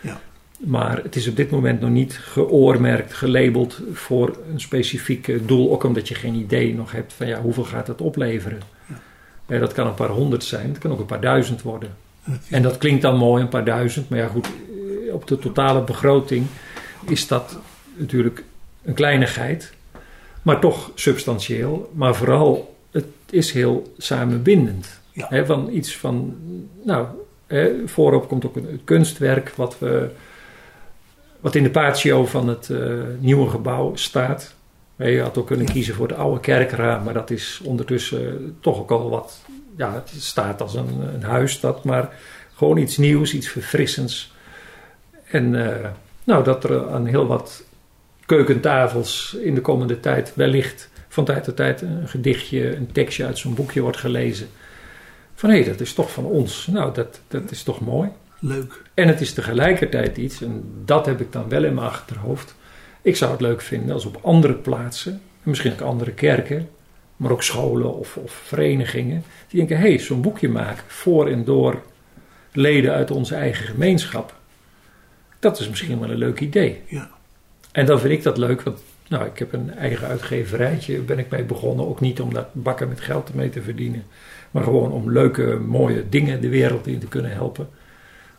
Ja. Maar het is op dit moment nog niet geoormerkt, gelabeld voor een specifiek eh, doel, ook omdat je geen idee nog hebt van ja, hoeveel gaat het opleveren. Ja. Eh, dat kan een paar honderd zijn, het kan ook een paar duizend worden. En dat klinkt dan mooi, een paar duizend, maar ja goed, eh, op de totale begroting is dat natuurlijk een kleinigheid, maar toch substantieel. Maar vooral, het is heel samenbindend. Ja. Van iets van, nou, voorop komt ook een, het kunstwerk wat, we, wat in de patio van het eh, nieuwe gebouw staat. Je had ook kunnen kiezen voor de oude kerkraam, maar dat is ondertussen toch ook al wat, ja, het staat als een, een huis dat, maar gewoon iets nieuws, iets verfrissends. En eh, nou, dat er aan heel wat keukentafels in de komende tijd wellicht van tijd tot tijd een gedichtje, een tekstje uit zo'n boekje wordt gelezen. Van hé, dat is toch van ons. Nou, dat, dat is toch mooi. Leuk. En het is tegelijkertijd iets, en dat heb ik dan wel in mijn achterhoofd. Ik zou het leuk vinden als op andere plaatsen, en misschien ook andere kerken, maar ook scholen of, of verenigingen, die denken: hé, hey, zo'n boekje maken voor en door leden uit onze eigen gemeenschap. Dat is misschien wel een leuk idee. Ja. En dan vind ik dat leuk, want nou, ik heb een eigen uitgeverijtje, ben ik mee begonnen. Ook niet om daar bakken met geld mee te verdienen, maar gewoon om leuke, mooie dingen de wereld in te kunnen helpen.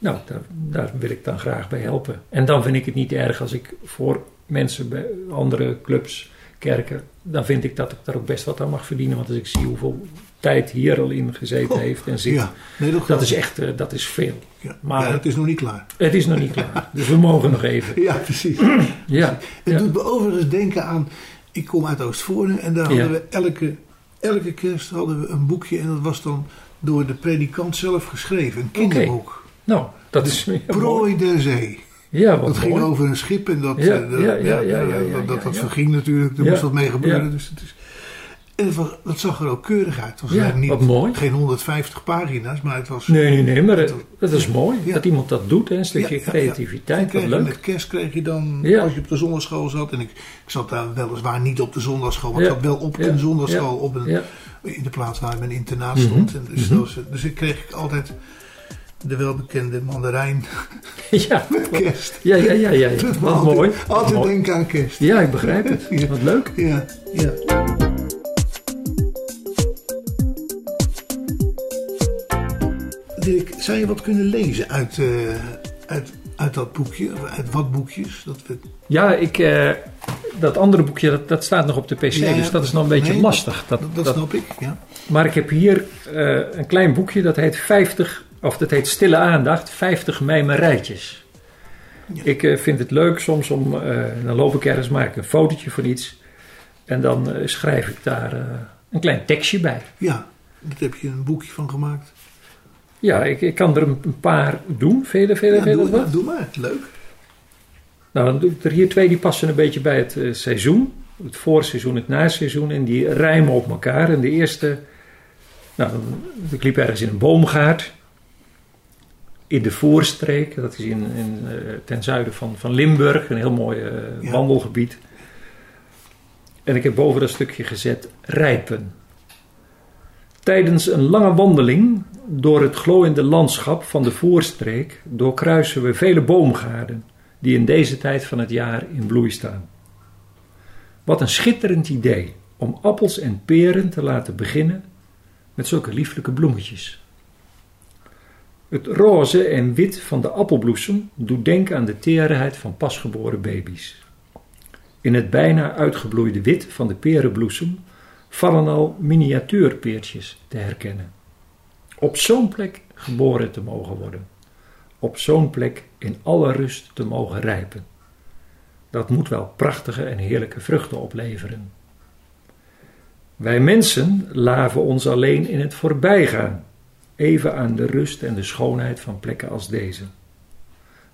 Nou, daar, daar wil ik dan graag bij helpen. En dan vind ik het niet erg als ik voor mensen bij andere clubs, kerken, dan vind ik dat ik daar ook best wat aan mag verdienen. Want als ik zie hoeveel tijd hier al in gezeten heeft en zit, Ja. Nee, dat, dat is echt, eh, dat is veel. Ja. maar- ja, het is nog niet klaar. Het is nog niet klaar, dus we mogen nog even. Ja, precies. Ja, Het doet me overigens denken aan ik kom uit Oostvoorne en daar hadden we elke, elke kerst hadden we een boekje. En dat was dan door de predikant zelf geschreven. Een kinderboek. Nou, dat is ja, mooi. Prooi der Zee. Ja, wat Dat ging mooi. over een schip en dat, Ja, eh, ja, ja, ja, ja, ja, dat, dat, verging natuurlijk. Er moest wat mee gebeuren. Dus het is, en het was, dat zag er ook keurig uit. Het was Ja, niet, wat mooi. geen 150 pagina's, maar het was... Nee, nee, nee, maar dat, dat is mooi. Dat iemand dat doet, hè? een stukje creativiteit, wat leuk. met kerst kreeg je dan, als je op de zondagschool zat, en ik, ik zat daar weliswaar niet op de zondagschool, maar ik zat wel op een zondagschool op een, in de plaats waar mijn internaat stond. En dus, Mhm. dat was- dus ik kreeg ik altijd de welbekende mandarijn Ja, kerst. ja, ja, ja, ja. Wat altijd- mooi. Altijd Mooi. denken aan kerst. Ja, ik begrijp het. Ja. Wat leuk. Ja, ja. Dirk, zou je wat kunnen lezen uit, eh, uit, uit dat boekje? Of uit wat boekjes? Dat we... Ja, ik, eh, dat andere boekje, dat, dat staat nog op de pc, Ja, dus dat is nog een beetje nee, lastig. Dat, Dat, dat, dat- snap ik, ja. maar ik heb hier eh, een klein boekje, dat heet 50, of dat heet Stille Aandacht, 50 mijmerijtjes. Ja. Ik eh, vind het leuk soms om, eh, dan loop ik ergens, maak ik een fotootje van iets en dan eh, schrijf ik daar een klein tekstje bij. Ja, daar heb je een boekje van gemaakt. Ja, ik, ik kan er een, een paar doen, vele, vele, Ja, vele doe, wat. doe maar, leuk. Nou, dan doe ik er hier twee die passen een beetje bij het seizoen. Het voorseizoen, het naseizoen. En die rijmen op elkaar. En de eerste, nou, ik liep ergens in een boomgaard. In de Voorstreek, dat is in, in, eh, ten zuiden van, van Limburg. Een heel mooi eh, Ja. wandelgebied. En ik heb boven dat stukje gezet rijpen. Tijdens een lange wandeling door het glooiende landschap van de Voorstreek doorkruisen we vele boomgaarden die in deze tijd van het jaar in bloei staan. Wat een schitterend idee om appels en peren te laten beginnen met zulke lieflijke bloemetjes. Het roze en wit van de appelbloesem doet denken aan de teerheid van pasgeboren baby's. In het bijna uitgebloeide wit van de perenbloesem vallen al miniatuurpeertjes te herkennen. Op zo'n plek geboren te mogen worden op zo'n plek in alle rust te mogen rijpen. Dat moet wel prachtige en heerlijke vruchten opleveren. Wij mensen laven ons alleen in het voorbijgaan, even aan de rust en de schoonheid van plekken als deze.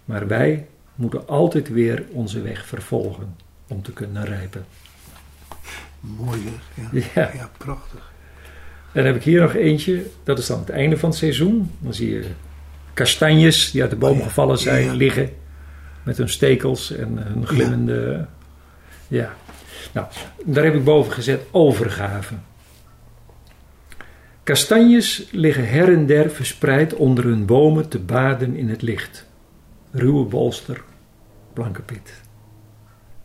Maar wij moeten altijd weer onze weg vervolgen om te kunnen rijpen. Mooi zeg. Ja, Ja. ja prachtig. Dan heb ik hier nog eentje, dat is dan het einde van het seizoen. Dan zie je kastanjes die uit de boom Oh ja, gevallen zijn liggen met hun stekels en hun glimmende. Ja. Nou, daar heb ik boven gezet overgave. Kastanjes liggen her en der verspreid onder hun bomen te baden in het licht. Ruwe bolster, blanke pit.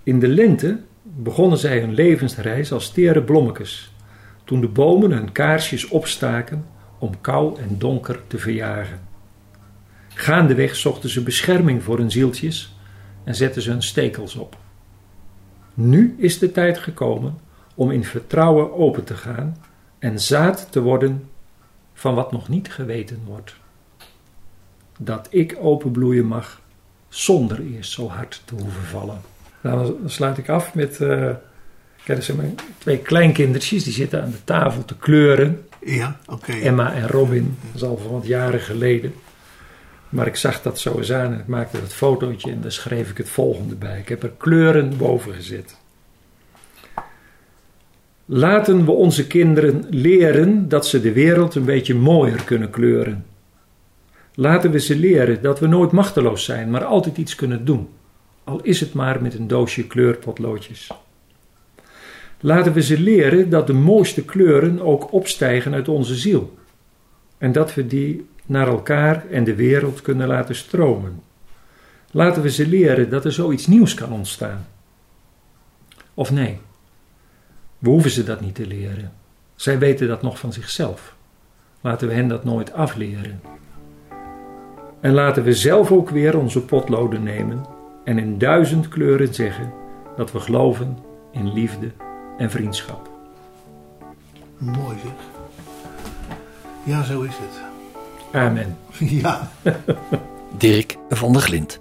In de lente begonnen zij hun levensreis als tere blommetjes toen de bomen hun kaarsjes opstaken om kou en donker te verjagen. Gaandeweg zochten ze bescherming voor hun zieltjes en zetten ze hun stekels op. Nu is de tijd gekomen om in vertrouwen open te gaan en zaad te worden van wat nog niet geweten wordt. Dat ik openbloeien mag zonder eerst zo hard te hoeven vallen. Nou, dan sluit ik af met. eh Kijk, dat zijn mijn twee kleinkindertjes, die zitten aan de tafel te kleuren. Ja, oké. Emma en Robin, dat is al van wat jaren geleden. Maar ik zag dat zo eens aan en ik maakte dat fotootje en daar schreef ik het volgende bij. Ik heb er kleuren boven gezet. Laten we onze kinderen leren dat ze de wereld een beetje mooier kunnen kleuren. Laten we ze leren dat we nooit machteloos zijn, maar altijd iets kunnen doen. Al is het maar met een doosje kleurpotloodjes. Laten we ze leren dat de mooiste kleuren ook opstijgen uit onze ziel. En dat we die naar elkaar en de wereld kunnen laten stromen. Laten we ze leren dat er zoiets nieuws kan ontstaan. Of nee, we hoeven ze dat niet te leren. Zij weten dat nog van zichzelf. Laten we hen dat nooit afleren. En laten we zelf ook weer onze potloden nemen en in duizend kleuren zeggen dat we geloven in liefde en vriendschap. Mooi zeg. Ja, zo is het. Amen. Ja, Dirk van der Glint.